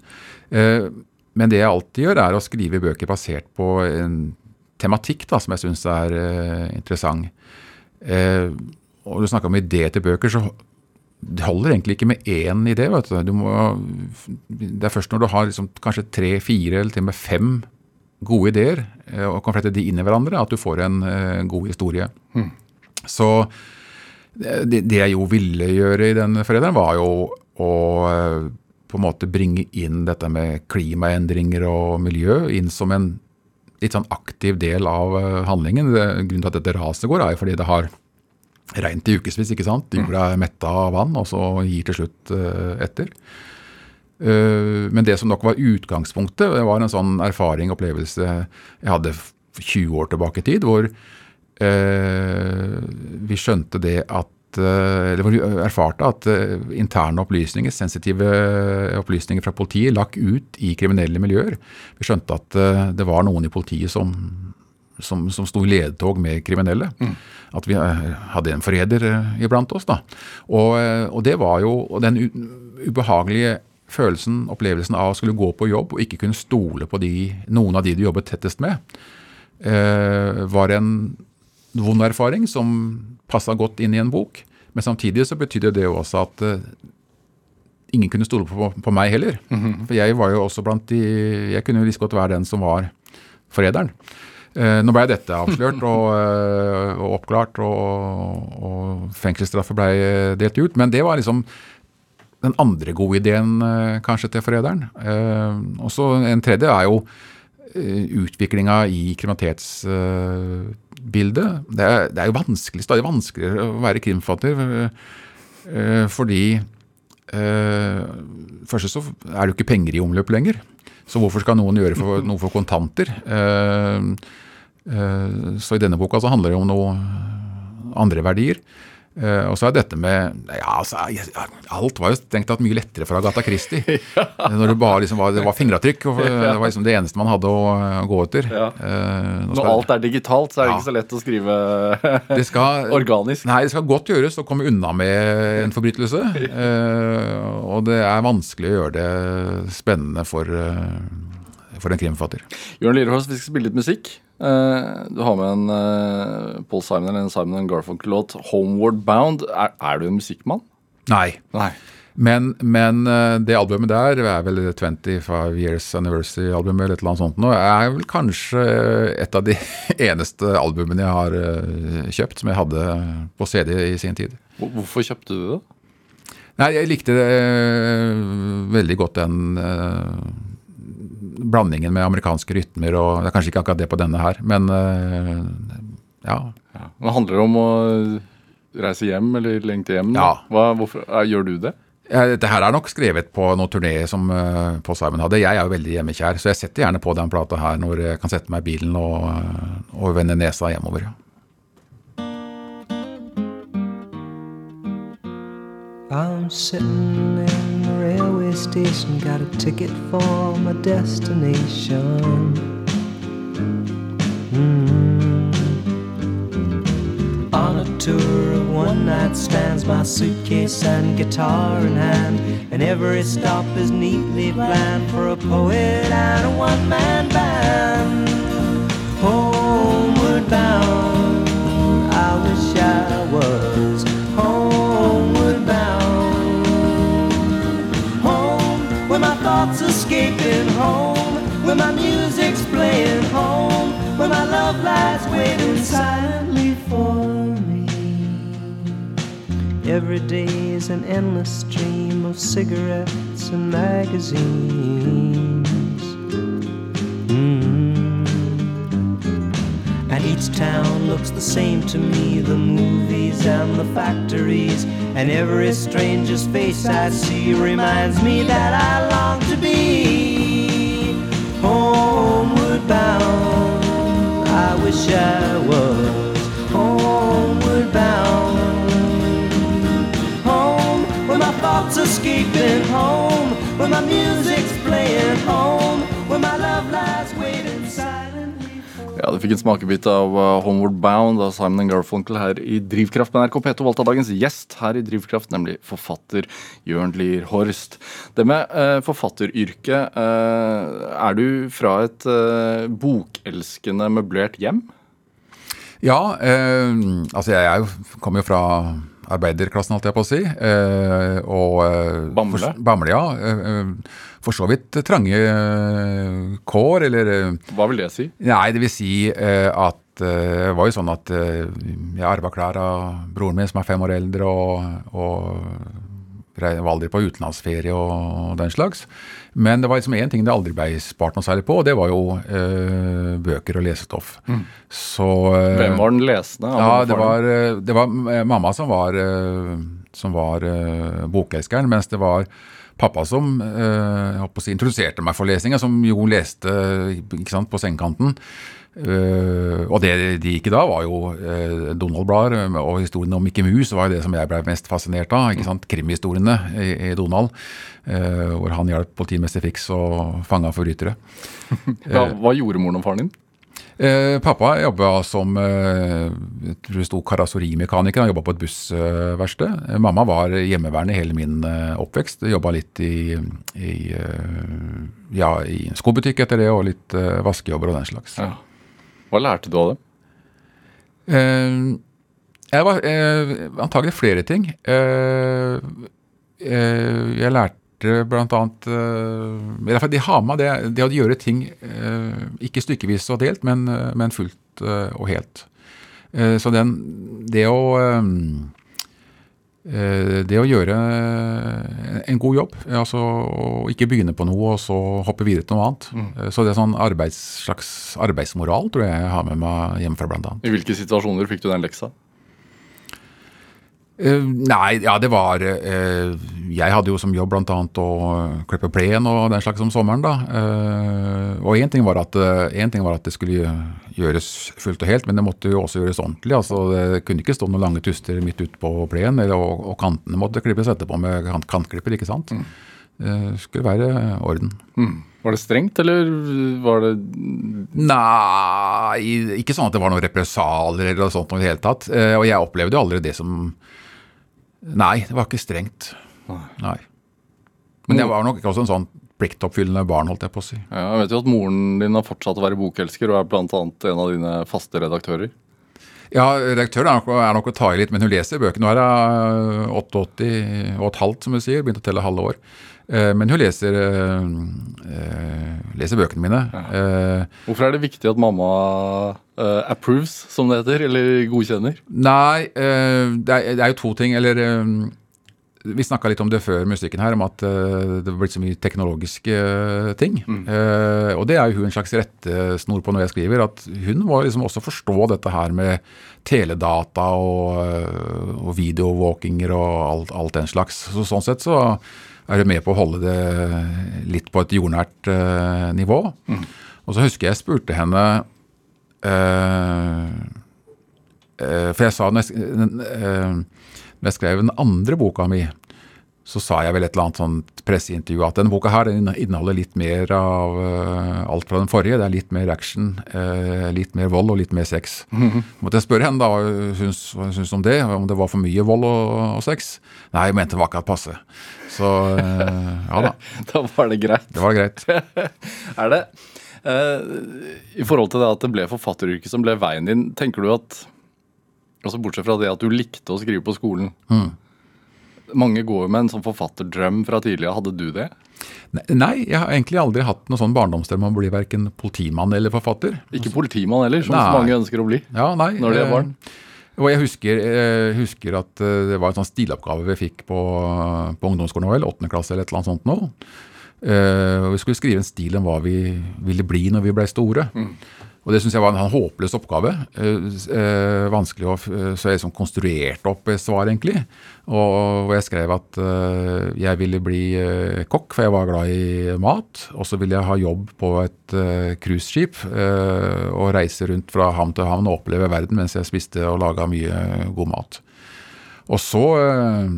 men det jeg alltid gjør, er å skrive bøker basert på en tematikk da, som jeg syns er interessant. og du snakka om idé til bøker. så det holder egentlig ikke med én idé. vet du. du må, det er først når du har liksom kanskje tre, fire eller til og med fem gode ideer, eh, og kan flette de inn i hverandre, at du får en uh, god historie. Mm. Så det, det, jeg jo ville gjøre i den forelderen, var jo å uh, på en måte bringe inn dette med klimaendringer og miljø inn som en litt sånn aktiv del av handlingen. Grunnen til at dette raset går, er jo fordi det har regnet i ukevis. ikke sant? Jorda er metta av vann, og så gir til slutt uh, etter. Uh, men det som nok var utgangspunktet, det var en sånn erfaring, opplevelse jeg hadde 20 år tilbake i tid, hvor eh, vi skjønte det at eller eller vi erfarte at eh, interne opplysninger, sensitive opplysninger fra politiet, lakk ut i kriminelle miljøer. Vi skjønte at eh, det var noen i politiet som, som, som sto i ledtog med kriminelle. At vi eh, hadde en forræder eh, iblant oss. da. Og, eh, og det var jo den ubehagelige følelsen, opplevelsen av å skulle gå på jobb og ikke kunne stole på de, noen av de du jobbet tettest med, eh, var en vond erfaring som passa godt inn i en bok. Men samtidig så betydde det jo også at ingen kunne stole på, på meg heller. For jeg var jo også blant de Jeg kunne jo like godt være den som var forræderen. Eh, nå ble dette avslørt og, eh, og oppklart, og, og fengselsstraffer ble delt ut. Men det var liksom den andre gode ideen eh, kanskje til forræderen. Og så en tredje er jo utviklinga i kriminalitetsbildet. Det, er- det er jo vanskelig, stadig vanskeligere å være krimfatter fordi Først så er det jo ikke penger i omløp lenger. Så hvorfor skal noen gjøre for, noe for kontanter? Eh, eh, så i denne boka så handler det om noe andre verdier. Eh, og så er dette med ja, altså, Alt var jo strengt tatt mye lettere for Agatha Christie. Når det bare liksom var, det var fingeravtrykk. og Det var liksom det eneste man hadde å, å gå etter. Ja. Uh, Når alt er digitalt, så er det ikke så lett å skrive det skal, organisk. Nei, det skal godt gjøres å komme unna med en forbrytelse. Uh, og det er vanskelig å gjøre det spennende for, eh, for en krimforfatter. Jørn Lierhorst, vi skal spille litt musikk. Eh, du har med en uh, Paul Simon eller en Simon Garfunkel-låt, 'Homeward Bound'. Er, er du en musikkmann? Nei. Nei. Men, men eh, det albumet der er vel 25 Years Anniversary-albumet eller et eller annet sånt nå, er vel kanskje et av de eneste albumene jeg har eh, kjøpt som jeg hadde på CD i sin tid. Hvorfor kjøpte du det? Nei, jeg likte det veldig godt den eh, blandingen med amerikanske rytmer, og det er kanskje ikke akkurat det på denne her, men eh, ja. Ja. Det handler om å reise hjem eller lengte hjem? Ja. Hva, hvorfor, er, gjør du det? Ja, Dette her er nok skrevet på noen turné som uh, Paul Simon hadde. Jeg er jo veldig hjemmekjær, så jeg setter gjerne på den plata her når jeg kan sette meg i bilen og, eh, og vende nesa hjemover. I'm sitting station, got a ticket for my destination. Mm. On a tour of one night stands, my suitcase and guitar in hand, and every stop is neatly planned for a poet and a one man band. Homeward bound, I wish I was thoughts escaping home, where my music's playing home, where my love lies waiting silently for me. Every day is an endless stream of cigarettes and magazines. Mm. And each town looks the same to me the movies and the factories. And every stranger's face I see reminds me that I long to be homeward bound. I wish I was homeward bound. Home, where my thoughts are escaping home, where my music's playing home, Ja, Du fikk en smakebit av uh, Homeward Bound av Simon Garfunkel her i Drivkraft med NRK P2. Valgt av dagens gjest her i Drivkraft, nemlig forfatter Jørn Lier Horst. Det med eh, forfatteryrket, eh, er du fra et eh, bokelskende møblert hjem? Ja, eh, altså jeg jeg kommer jo fra arbeiderklassen, holdt jeg på å si. Eh, og, eh, Bamble? For, Bamble, ja. Eh, eh, for så vidt trange eh, kår, eller eh, Hva vil det si? Nei, det vil si eh, at eh, det var jo sånn at eh, jeg arva klær av broren min, som er fem år eldre, og, og rei- var aldri på utenlandsferie og den slags. Men det var liksom én ting det aldri ble spart noe særlig på, og det var jo øh, bøker og lesestoff. Så øh, Hvem var den lesende? ja, det var, eh, det var eh, mamma som var, øh, som var eh, bokelskeren, mens det var pappa som eh, jeg å si, introduserte meg for lesinga, som jo leste ikke sant, på sengekanten. Eh, og det de gikk i da, var jo uh, Donald-blader, og historien om Mikke Mus var jo det som jeg ble mest fascinert av. ikke sant, Krimhistoriene i, i Donald, uh, hvor han hjalp politimester Fix og fanga forbrytere. Ja, hva gjorde moren og faren din? Eh, pappa jobba som eh, jeg tror det sto karosserimekaniker, han jobba på et bussverksted. Eh, mamma var hjemmeværende hele min eh, oppvekst. Jobba litt i, i, eh, ja, i skobutikk etter det, og litt eh, vaskejobber og den slags. Ja. Hva lærte du av det? Eh, jeg var eh, antagelig flere ting. Eh, jeg lærte hvert fall De har med det, det å gjøre ting ikke stykkevis og delt, men, men fullt og helt. Så den, det å det å gjøre en god jobb, altså å ikke begynne på noe og så hoppe videre til noe annet. Mm. Så det er sånn arbeids, slags arbeidsmoral tror jeg jeg har med meg hjemmefra, annet. I hvilke situasjoner fikk du den leksa? Uh, nei, ja det var eh, Jeg hadde jo som jobb bl.a. å klippe plen og den slags om sommeren. da. Eh, og én ting, eh, en ting var at det skulle gjøres fullt og helt, men det måtte jo også gjøres ordentlig. altså Det kunne ikke stå noen lange tuster midt ute på plenen, og, og kantene måtte klippes etterpå med kant, kantklipper. ikke sant? Det skulle være orden. Mm. Var det strengt, eller var det Nei, ikke sånn at det var noen represalier eller noe sånt i det hele tatt. Eh, Og jeg opplevde jo aldri det som Nei, det var ikke strengt. Nei. Men jeg var nok også en sånn pliktoppfyllende barn, holdt jeg på å si. ja, Jeg vet jo at moren din har fortsatt å være bokelsker og er bl.a. en av dine faste redaktører. Ja, redaktøren er nok, er nok å ta i litt, men hun leser bøkene. Nå er hun 88 og et halvt, som hun sier. Begynte å telle halve år. Eh, Men hun leser, eh, eh, leser bøkene mine. Ja. Hvorfor er det viktig at mamma eh, approves, som det heter, eller godkjenner? Nei, eh, det er, det er jo to ting. Eller eh, Vi snakka litt om det før musikken her, om at eh, det har blitt så mye teknologiske eh, ting. Eh, og det er jo hun en slags rettesnor på når jeg skriver. At hun må liksom også forstå dette her med teledata og, eh, og videowalkinger og alt, alt den slags. Så Sånn sett så er hun med på å holde det litt på et jordnært eh, nivå. Og så husker jeg jeg spurte henne eh, For jeg sa nesten når jeg skrev den andre boka mi, så sa jeg vel et eller annet sånt presseintervju at denne boka her den inneholder litt mer av eh, alt fra den forrige. Det er litt mer action, eh, litt mer vold og litt mer sex. Måtte jeg spørre henne da hva hun syns om det, om det var for mye vold og, og sex. Nei, hun mente det var akkurat passe. Så eh, ja da, Da var det greit. det var greit. Er det I forhold til det at det ble forfatteryrket som ble veien din, tenker du at altså Bortsett fra det at du likte å skrive på skolen Mange går med en sånn forfatterdrøm fra tidligere. Hadde du det? Nei, jeg har egentlig aldri hatt noen sånn barndomsdrøm om å bli verken politimann eller forfatter. Ikke politimann heller, som så mange ønsker å bli. Ja, nei. Når de er eh, barn. Og jeg husker, jeg husker at eh, det var en sånn stiloppgave vi fikk på, på ungdomsskolen, vel, 8. klasse eller et eller annet sånt nå. Eh, og vi skulle skrive en stil om hva vi ville bli når vi ble store. Og det syns jeg var en en håpløs oppgave. Eh, eh, vanskelig å, eh, Så jeg liksom konstruerte opp et svar, egentlig. Og og jeg skrev at eh, jeg ville bli eh, kokk, for jeg var glad i mat. Og så ville jeg ha jobb på et uh, cruiseskip eh, og reise rundt fra havn til havn og oppleve verden mens jeg spiste og laga mye god mat. Og så eh,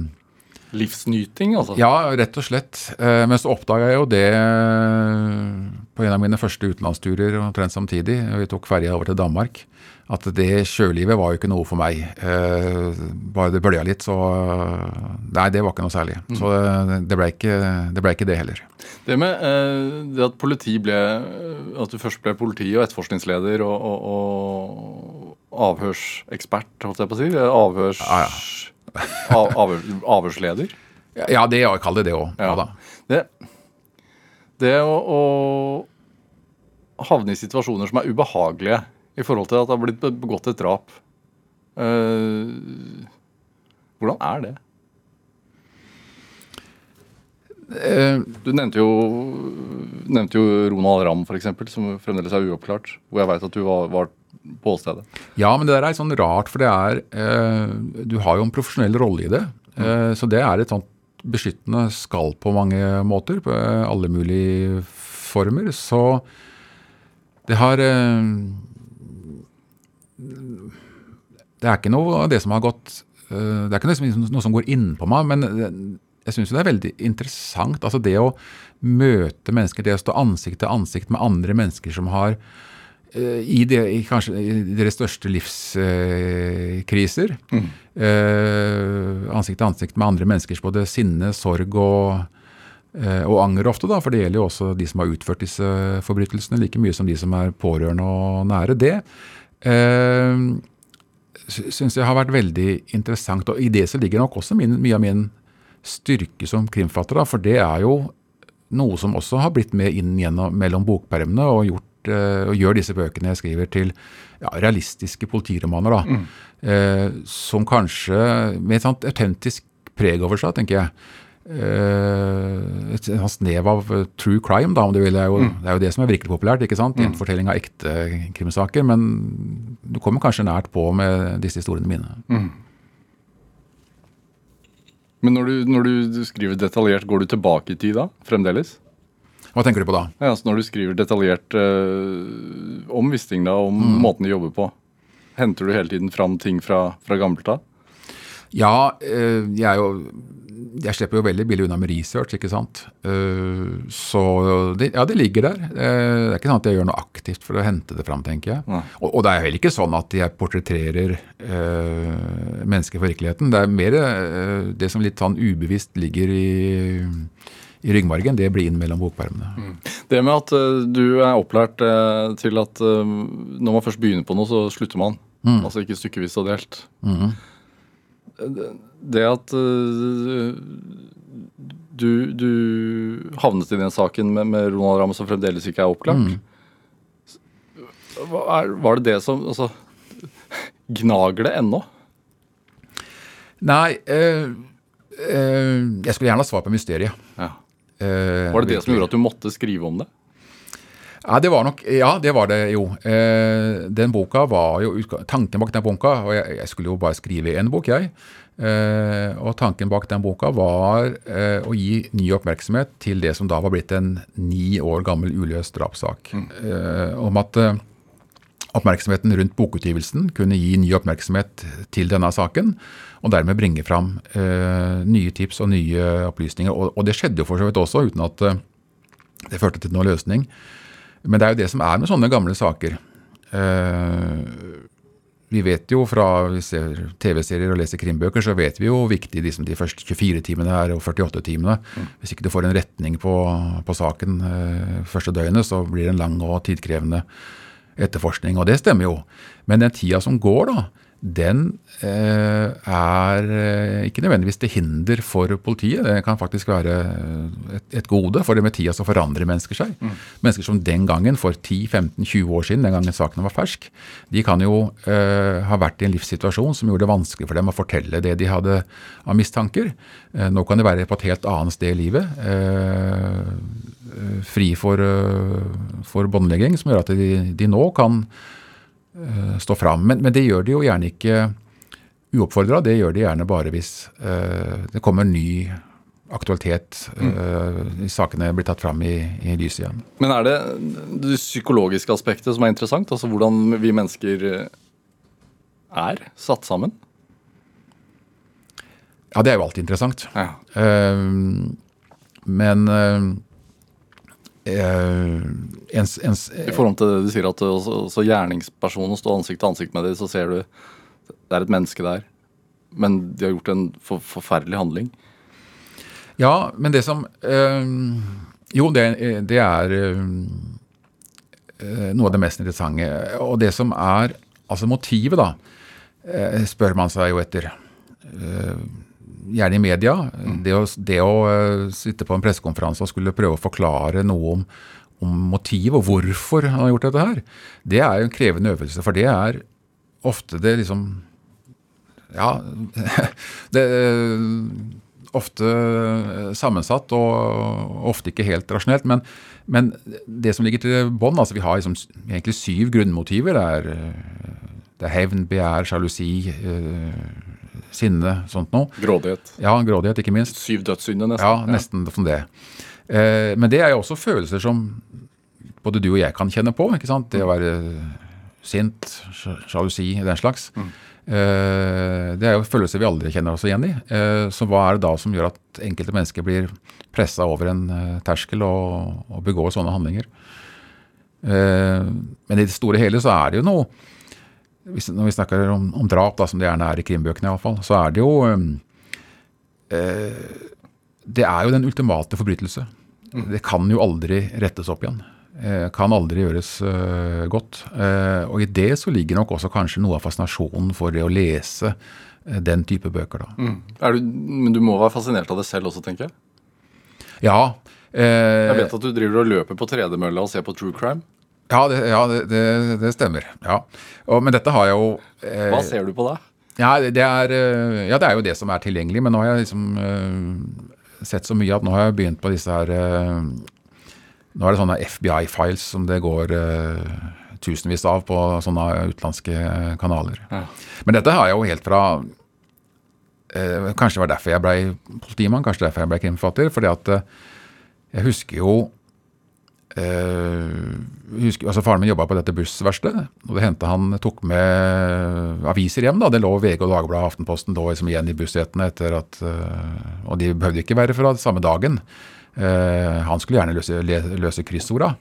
Livsnyting, altså. ja, rett og slett. Eh, Men så oppdaga jeg jo det eh, på en av mine første utenlandsturer omtrent samtidig. Vi tok ferja over til Danmark. At det sjølivet var jo ikke noe for meg. Eh, Bare det bølja litt, så Nei, det var ikke noe særlig. Så det- blei ble ikke det, ble ikke det heller. Det med det at politi ble At du først ble politi og etterforskningsleder og, og, og avhørsekspert, holdt jeg på å si. Avhørs... Ja, Av, avhørsleder. Ja, det jeg kaller det òg. Ja. Ja. Det, det å, å havne i situasjoner som er ubehagelige i forhold til at det har blitt begått et drap uh, Hvordan er det? Eh, Du nevnte jo, nevnte jo Ronald Ramm, f.eks., som fremdeles er uoppklart. Hvor jeg veit at du var, var på åstedet. Ja, men det der er sånn rart, for det er eh, Du har jo en profesjonell rolle i det. Eh, så det er et sånt beskyttende skall på mange måter, på eh, alle mulige former. Så det har eh, det er ikke noe av det som har gått øh, Det er ikke noe som går innpå meg, men jeg syns det er veldig interessant. Altså det å møte mennesker, det å stå ansikt til ansikt med andre mennesker som har i, det, i kanskje i deres største livskriser. øh, ansikt til ansikt med andre menneskers både sinne, sorg og Eh, og anger ofte, da, for det gjelder jo også de som har utført disse forbrytelsene, like mye som de som er pårørende og nære. Det eh, syns jeg har vært veldig interessant. Og i det så ligger nok også min, mye av min styrke som krimfatter, da, for det er jo noe som også har blitt med inn gjennom, mellom bokpermene og, gjort, eh, og gjør disse bøkene jeg skriver til ja, realistiske politiromaner. da, eh, Som kanskje med et sånt autentisk preg over seg, tenker jeg. Eh, et sånt snev av eh, true crime, da, om du vil. Det er, jo, det er jo det som er virkelig populært. ikke sant? Gjenfortelling av ekte krimsaker. Men du kommer kanskje nært på med disse historiene mine. Men når du, når du skriver detaljert, går du tilbake i tid da? Fremdeles? Hva tenker du på da? Ja, altså Når du skriver detaljert eh, om Wisting, da, om måten de jobber på, henter du hele tiden fram ting fra, fra gammelt av? Ja, eh, jeg er jo Jeg slipper jo veldig billig unna med research, ikke sant. Eh, Så det, ja, det ligger der. Det er ikke sånn at jeg gjør noe aktivt for å hente det fram, tenker jeg. Og, og det er heller ikke sånn at jeg portretterer eh, mennesker for virkeligheten. Det er mer eh, det som litt sånn ubevisst ligger i, i ryggmargen, det blir inn mellom bokpermene. Det med at eh, du er opplært eh, til at eh, når man først begynner på noe, så slutter man. Altså ikke stykkevis og delt. Mm. Det- at du, du havnet i den saken med, med Ronald Ramm som fremdeles ikke er oppklart. Hva er, var det det som altså, Gnager det ennå? Nei, Øh, øh, jeg skulle gjerne ha svar på mysteriet. Ja. Eh, Var det det som gjorde at du måtte skrive om det? Ja, det var nok, ja, det var det jo. Eh, den boka var jo Tanken bak den boka Og jeg, jeg skulle jo bare skrive en bok, jeg. Eh, og tanken bak den boka var eh, å gi ny oppmerksomhet til det som da var blitt en ni år gammel uløst drapssak. Eh, om at eh, oppmerksomheten rundt bokutgivelsen kunne gi ny oppmerksomhet til denne saken, og dermed bringe fram eh, nye tips og nye opplysninger. Og, og det skjedde jo for så vidt også, uten at eh, det førte til noen løsning. Men det er jo det som er med sånne gamle saker. Eh, vi vet jo fra vi ser TV-serier og leser krimbøker, så vet vi jo hvor viktig liksom de første 24 timene er og 48 timene. Hvis ikke du får en retning på, på saken eh, første døgnet, så blir det en lang og tidkrevende etterforskning. Og det stemmer jo. Men den tida som går, da, den eh, er eh, ikke nødvendigvis til hinder for politiet. Det kan faktisk være et, et gode, for det med tida så forandrer mennesker seg. Mennesker som den gangen, for 10-15-20 år siden, den gangen saken var fersk, de kan jo eh, ha vært i en livssituasjon som gjorde det vanskelig for dem å fortelle det de hadde av mistanker. Eh, nå kan de være på et helt annet sted i livet. Eh, eh, fri for, eh, for båndlegging, som gjør at de, de nå kan eh, stå fram. Men, men det gjør de jo gjerne ikke uoppfordra. Det gjør de gjerne bare hvis eh, det kommer ny aktualitet. eh, sakene blir tatt fram i, i lyset igjen. Men er det det psykologiske aspektet som er interessant? Altså hvordan vi mennesker eh, er satt sammen? Ja, det er jo alltid interessant. Ja. Eh, men eh, eh, ens, ens, I forhold til det du sier at også, også gjerningspersonen står ansikt til ansikt med dem, så ser du det er et menneske der. Men de har gjort en for, forferdelig handling. Ja, men det som uh, Jo, det, det er uh, noe av det mest interessante. Og det som er Altså motivet, da, spør man seg jo etter. Eh, gjerne i media. Det å, det å eh, sitte på en pressekonferanse og skulle prøve å forklare noe om, om motiv og hvorfor han har gjort dette her, det er jo en krevende øvelse. For det er ofte det liksom Ja, det ofte sammensatt og ofte ikke helt rasjonelt. Men, men det som ligger til bånn altså Vi har liksom egentlig syv grunnmotiver. Det er, eh, det er hevn, begjær, sjalusi, eh, sinne, sånt noe. Grådighet. Ja, grådighet, ikke minst. Syv dødssynder, nesten. Ja, nesten som det. Eh, men det er jo også følelser som både du og jeg kan kjenne på. ikke sant? Det å være sint, sjalusi, den slags. Eh, det er jo følelser vi aldri kjenner oss igjen i. Eh, så hva er det da som gjør at enkelte mennesker blir pressa over en eh, terskel og, og begår sånne handlinger? Eh, men i det store og hele så er det jo noe Når vi snakker om, om drap, da, som det gjerne er i krimbøkene iallfall, så er det jo eh, Det er jo den ultimate forbrytelse. Det kan jo aldri rettes opp igjen. Eh, kan aldri gjøres eh, godt. Eh, og i det så ligger nok også kanskje noe av fascinasjonen for det å lese eh, den type bøker, da. Mm. Du, men du må være fascinert av det selv også, tenker jeg. Ja. eh, Jeg vet at du driver og løper på tredemølla og ser på true crime. Ja, det, ja, det, det, stemmer. Ja. Og, men dette har jeg jo eh, Hva ser du på da? Ja det, er, eh, ja, det er jo det som er tilgjengelig, men nå har jeg liksom eh, sett så mye at nå har jeg begynt på disse her eh, Nå er det sånne FBI-files som det går eh, tusenvis av på sånne utenlandske kanaler. Ja. Men dette har jeg jo helt fra eh, Kanskje det var derfor jeg ble politimann, kanskje derfor jeg ble krimforfatter. fordi at jeg husker jo husker, altså Faren min jobba på dette bussverkstedet. og det hendte Han tok med aviser hjem. da, Det lå VG og Dagbladet og Aftenposten lå liksom igjen i bussetene. etter at, eh, Og de behøvde ikke være fra samme dagen. Eh, han skulle gjerne løse, løse kryssorda.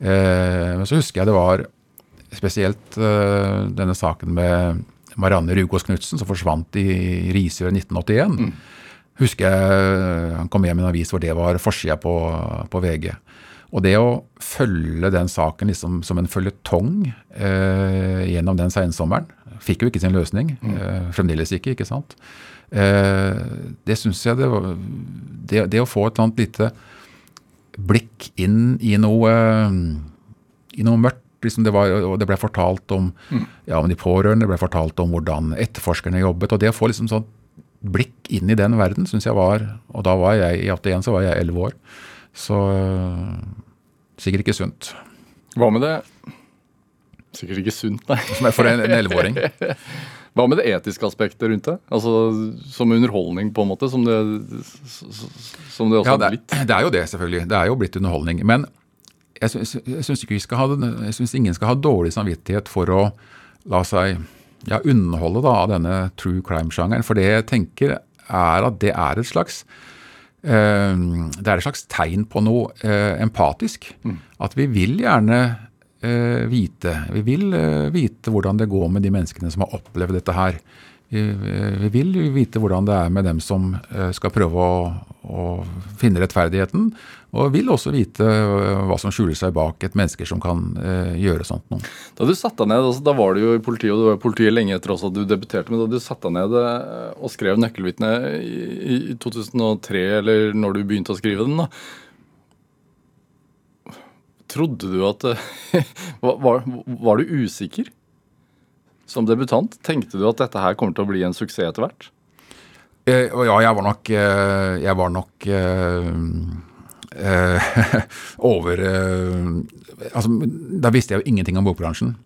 Eh, men så husker jeg det var spesielt eh, denne saken med Marianne Rugås Knutsen, som forsvant i Risør i 1981. Husker jeg han kom hjem med en avis hvor det var forsida på, på VG. Og det å følge den saken liksom som en føljetong eh, gjennom den sensommeren Fikk jo ikke sin løsning. Eh, fremdeles ikke, ikke sant. Eh, det syns jeg det var det, det å få et sånt lite blikk inn i noe i noe mørkt. Liksom det, var, og det ble fortalt om, ja, om de pårørende, det ble fortalt om hvordan etterforskerne jobbet. og Det å få liksom sånn blikk inn i den verden syns jeg var Og da var jeg i 81, så var jeg 11 år. Så øh, sikkert ikke sunt. Hva med det Sikkert ikke sunt, nei. Som er for en elleveåring. Hva med det etiske aspektet rundt det? Altså Som underholdning, på en måte, som det, som det også Ja, har det, blitt? er- det er jo det, selvfølgelig. Det er jo blitt underholdning. Men jeg syns, ingen skal ha dårlig samvittighet for å la seg ja, underholde da, av denne true crime-sjangeren. For det jeg tenker er at det er et slags eh, det er et slags tegn på noe eh, empatisk. At vi vil gjerne eh, vite Vi vil eh, vite hvordan det går med de menneskene som har opplevd dette her. Vi, eh, vi vil vite hvordan det er med dem som eh, skal prøve å, å finne rettferdigheten. Og vil også vite eh, hva som skjuler seg bak et menneske som kan eh, gjøre sånt noe. Da du satte deg ned, altså, da var du jo i politiet, og du var i politiet lenge etter også at du debuterte, men da du satte deg ned eh, og skrev 'Nøkkelvitne' i, i 2003, eller når du begynte å skrive den, da Trodde du at var, var, du usikker som debutant? Tenkte du at dette her kommer til å bli en suksess etter hvert? Eh, ja, jeg var nok Jeg var nok eh, eh, over eh, Altså, da visste jeg jo ingenting om bokbransjen.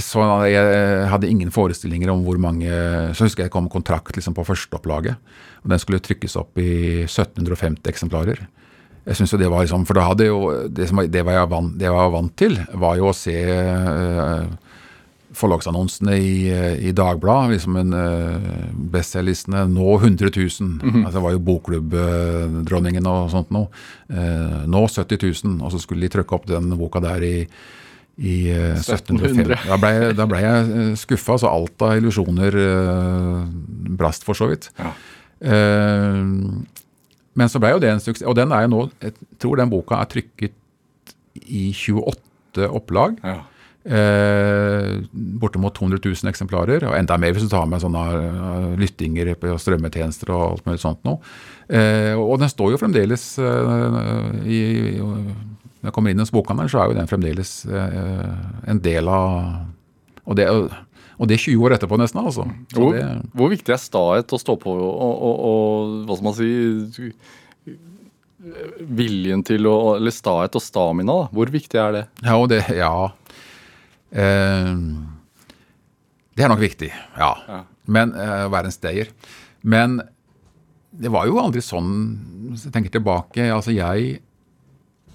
Så jeg hadde ingen forestillinger om hvor mange Så husker jeg det kom kontrakt liksom på førsteopplaget. Og den skulle trykkes opp i 1750 eksemplarer. Jeg synes jo det var liksom, For da hadde jo det, var- det, var jeg vant, det jeg var vant til, var jo å se eh, forlagsannonsene i, eh, i Dagbladet, liksom en uh, bestselgerlistene nå 100 000. altså Det var jo bokklubbdronningen og sånt. Eh, nå 70 000, og så skulle de trykke opp den boka der i, i eh, 1750. 1700. Da ble, da ble jeg skuffa, så alt av illusjoner eh, brast for så vidt. Ja. Eh, men så ble jo det en suksess. Og den er jo nå Jeg tror den boka er trykket i 28 opplag. Ja. Eh, bortimot 200 000 eksemplarer, og enda mer hvis du tar med sånne eh, lyttinger på strømmetjenester og alt mulig sånt noe. Eh, og den står jo fremdeles eh, i Når jeg kommer inn hos bokhandelen, så er jo den fremdeles eh, en del av og det, og det 20 år etterpå, nesten. altså. Hvor, det, hvor viktig er stahet å stå på og, og, og hva skal man si Viljen til å Eller stahet og stamina, da. Hvor viktig er det? Ja, det Ja. Eh, det er nok viktig, ja. Ja. Men eh, å være en stayer. Men det var jo aldri sånn Hvis jeg tenker tilbake altså jeg,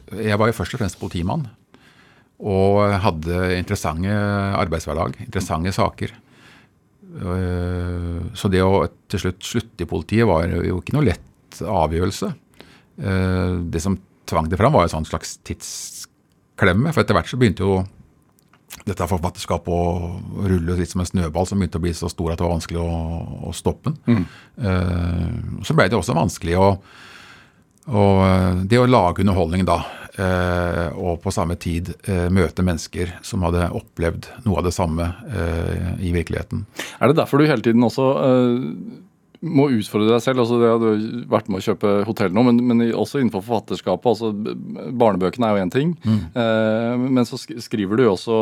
jeg var jo først og fremst politimann. Og hadde interessante arbeidshverdag, interessante saker. Eh, Så det å til slutt slutte i politiet var jo ikke noe lett avgjørelse. Eh, Det som tvang det fram, var en sånn slags tidsklemme. For etter hvert så begynte jo dette forfatterskapet å rulle litt som en snøball som begynte å bli så stor at det var vanskelig å, å stoppe den. Eh, Så ble det også vanskelig å og eh, det å lage underholdning da, uh, og på samme tid uh, møte mennesker som hadde opplevd noe av det samme i virkeligheten. Er det derfor du hele tiden også må utfordre deg selv? altså det har Du vært med å kjøpe hotell nå, men, men også innenfor forfatterskapet. altså Barnebøkene er jo én ting. Eh, men så skriver du jo også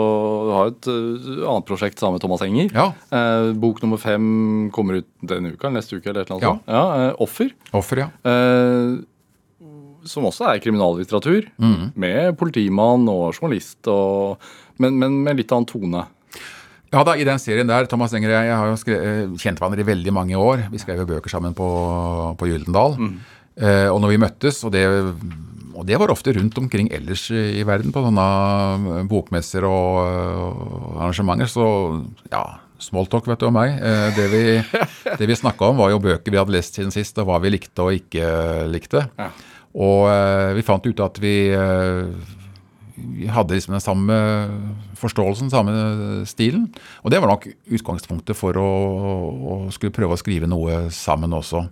Du har et eh, annet prosjekt sammen med Thomas Enger. Ja, Eh, bok nummer fem kommer ut denne uka, neste uke eller et eller annet. sånt. Ja, eh, Offer. offer, ja. Eh, som også er kriminallitteratur. Med politimann og journalist, og, men, men med litt annen tone. Ja da, i den serien der, Thomas Enger og jeg, jeg har jo skre- eh, kjent hverandre i veldig mange år. Vi skrev jo bøker sammen på, på Gyldendal. Eh, og når vi møttes, og det, og det var ofte rundt omkring ellers i, i verden, på sånne eh, bokmesser og, og arrangementer, så ja, smalltalk vet du om meg. Eh, det vi, det vi snakka om var jo bøker vi hadde lest siden sist, og hva vi likte og ikke likte. Ja. Og eh, vi fant ut at vi eh, vi hadde liksom den samme forståelsen, samme stilen. Og det var nok utgangspunktet for å, å skulle prøve å skrive noe sammen også.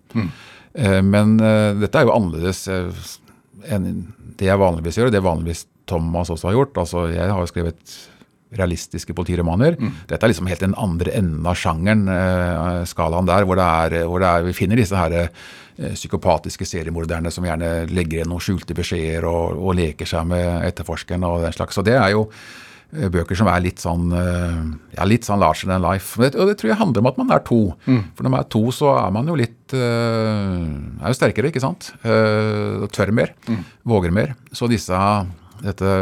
Eh, Men eh, dette er jo annerledes eh, enn det jeg vanligvis gjør, og det vanligvis Thomas også har gjort. Altså, jeg har jo skrevet realistiske politiromaner. Dette er liksom helt den andre enden av sjangeren, eh, skalaen der, hvor, det er, hvor det er, vi finner disse her eh, psykopatiske seriemorderne som gjerne legger igjen noen skjulte beskjeder og, og leker seg med etterforskeren og den slags. Så det er jo eh, bøker som er litt sånn eh, ja, litt sånn larger than life. Og det, og det tror jeg handler om at man er to. For når man er to, så er man jo litt eh, er jo sterkere, ikke sant? Eh, og tør mer. Våger mer. Så disse dette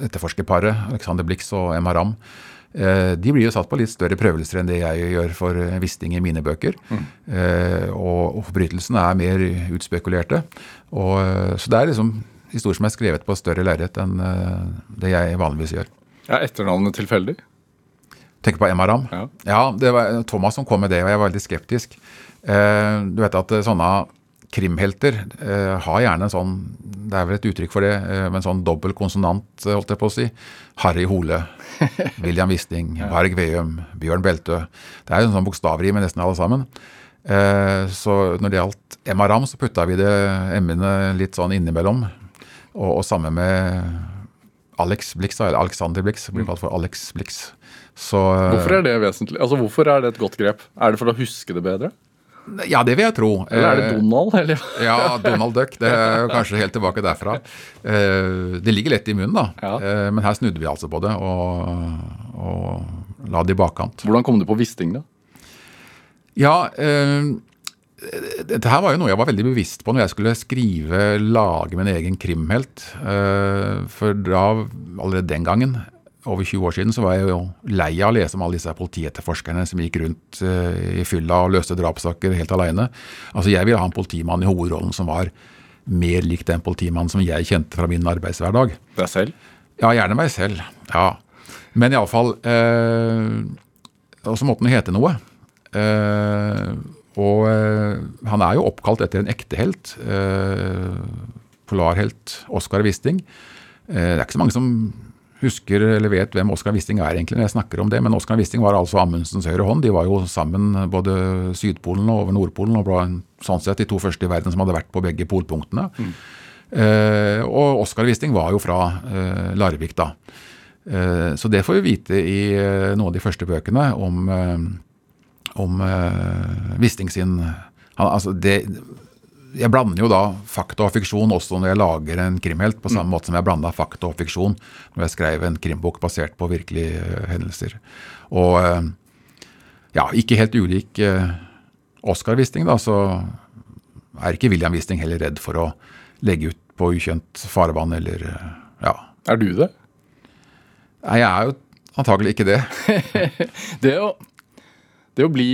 etterforskerparet, Alexander Blix og Emma Ramm, eh, de blir jo satt på litt større prøvelser enn det jeg gjør for eh, Wisting i mine bøker. Mm. og, og forbrytelsene er mer utspekulerte. Og, eh, så det er liksom historier som er skrevet på større lerret enn eh, det jeg vanligvis gjør. Er etternavnet tilfeldig? Tenker på Emaram? Ja. Ja. det var Thomas som kom med det, og jeg var veldig skeptisk. Eh, du vet at eh, sånne krimhelter eh, har gjerne en sånn Det er vel et uttrykk for det, eh, med en sånn dobbel konsonant, eh, holdt jeg på å si. Harry Hole, William Wisting, Varg Veum, Bjørn Beltø. Det er jo en sånn bokstavrim med nesten alle sammen. Eh, så når det gjaldt Emma Ramm, så putta vi det emmene litt sånn innimellom. Og, og samme med Alex Blix, eller Alexander Blix, blir kalt for Alex Blix. Så, eh, Hvorfor er det vesentlig? Altså, Hvorfor er det et godt grep? Er det for å huske det bedre? Ja, det vil jeg tro. Eller er det Eh, Donald? Eller? Ja, Donald Duck. Det er kanskje helt tilbake derfra. Eh, Det ligger lett i munnen, da. Ja. Eh, Men her snudde vi altså på det og, og la det i bakkant. Hvordan kom du på Wisting, da? Ja, dette her var jo noe jeg var veldig bevisst på når jeg skulle skrive, lage min egen krimhelt. For da, allerede den gangen, over 20 år siden, så var jeg jo lei av å lese om alle disse politietterforskerne som gikk rundt eh, i fylla og løste drapssaker helt aleine. Altså, jeg ville ha en politimann i hovedrollen som var mer lik den politimannen som jeg kjente fra min arbeidshverdag. Deg selv? Ja, gjerne meg selv. Ja. Men iallfall eh, Og så måtte han hete noe. Eh, og eh, han er jo oppkalt etter en ekte helt. Eh, polarhelt Oskar Wisting. Eh, det er ikke så mange som husker eller vet hvem Oskar Wisting er egentlig når jeg snakker om det, men Oskar Wisting var altså Amundsens høyre hånd. De var jo sammen både Sydpolen og over Nordpolen, og ble sånn sett de to første i verden som hadde vært på begge polpunktene. Eh, og Oskar Wisting var jo fra eh, Larvik, da. Eh, så det får vi vite i eh, noen av de første bøkene om, eh, om eh, Wisting sin han, altså det, Jeg blander jo da fakta og fiksjon også når jeg lager en krimhelt, på samme måte som jeg blanda fakta og fiksjon når jeg skrev en krimbok basert på virkelige eh, hendelser. Og eh, ja, ikke helt ulik eh, Oskar Wisting, da, så er ikke William Wisting heller redd for å legge ut på ukjent farvann eller ja. Er du det? Nei, jeg er jo antagelig ikke det. Det å, det å bli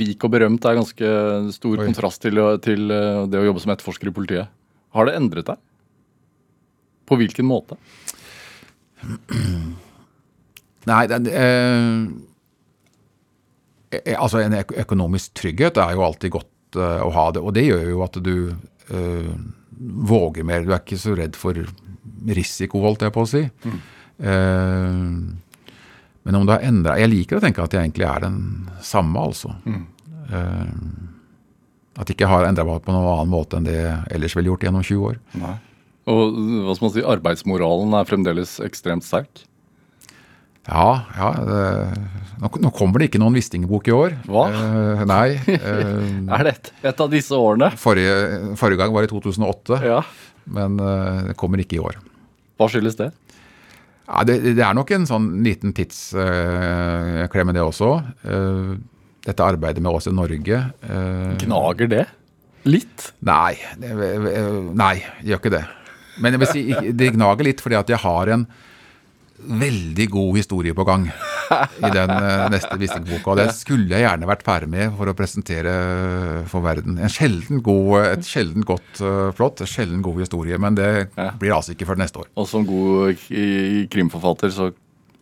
rik og berømt er ganske stor Oi. kontrast til, til eh, det å jobbe som etterforsker i politiet. Har det endret deg? På hvilken måte? Nei, det, eh, eh, altså en økonomisk trygghet er jo alltid godt eh, å ha det. Og det gjør jo at du eh, våger mer. Du er ikke så redd for risiko, holdt jeg på å si. Eh, men om du har endra Jeg liker å tenke at jeg egentlig er den samme, altså. Eh, at jeg ikke har endra meg på noen annen måte enn det jeg ellers ville gjort gjennom 20 år. Nei. Og hva skal man si, arbeidsmoralen er fremdeles ekstremt sterk. Ja, ja det, nå, nå kommer det ikke noen Wisting-bok i år. Hva? Uh, nei. Uh, Er det et, et av disse årene? forrige, forrige gang var i 2008, Ja. men det kommer ikke i år. Hva skyldes det? Ja, det, det er nok en sånn liten tidsklem med det også. Eh, dette arbeidet med oss i Norge eh, Gnager det? Litt? Nei, det, nei, gjør ikke det. Men jeg vil si, det gnager litt fordi at jeg har en veldig god historie på gang i den eh, neste Wisting-boka. Og den skulle jeg gjerne vært ferdig med for å presentere for verden. En sjelden god, et sjelden godt flott, plott, en sjelden god historie. Men det blir altså ikke før neste år. Og som god krimforfatter så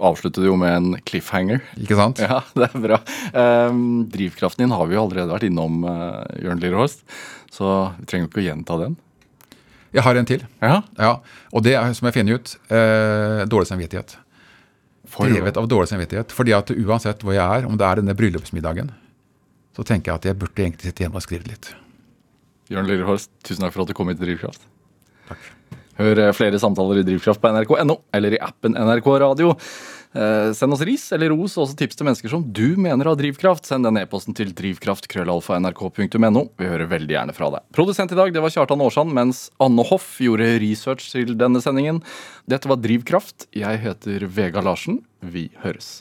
avslutter du jo med en cliffhanger. Ikke sant? Ja, det er bra. Um, drivkraften din har vi jo allerede vært innom, uh, Jørn Lierhorst. Så vi trenger jo ikke å gjenta den. Jeg har en til. Ja, Ja, Og det er, som jeg finner ut, eh, dårlig samvittighet. Drevet av dårlig samvittighet. Fordi at uansett hvor jeg er, om det er denne bryllupsmiddagen, så tenker jeg at jeg burde egentlig sitte hjemme og skrive litt. Jørn Lillehorst, tusen takk for at du kom hit til Drivkraft. Takk. Hør eh, flere samtaler i Drivkraft på nrk.no eller i appen NRK Radio. Eh, send oss ris eller ros og også tips til mennesker som du mener har drivkraft. Send den e-posten til drivkraft.krøllalfa.nrk.no. Vi hører veldig gjerne fra deg. Produsent i dag det var Kjartan Aarsand, mens Anne Hoff gjorde research til denne sendingen. Dette var Drivkraft. Jeg heter Vega Larsen. Vi høres.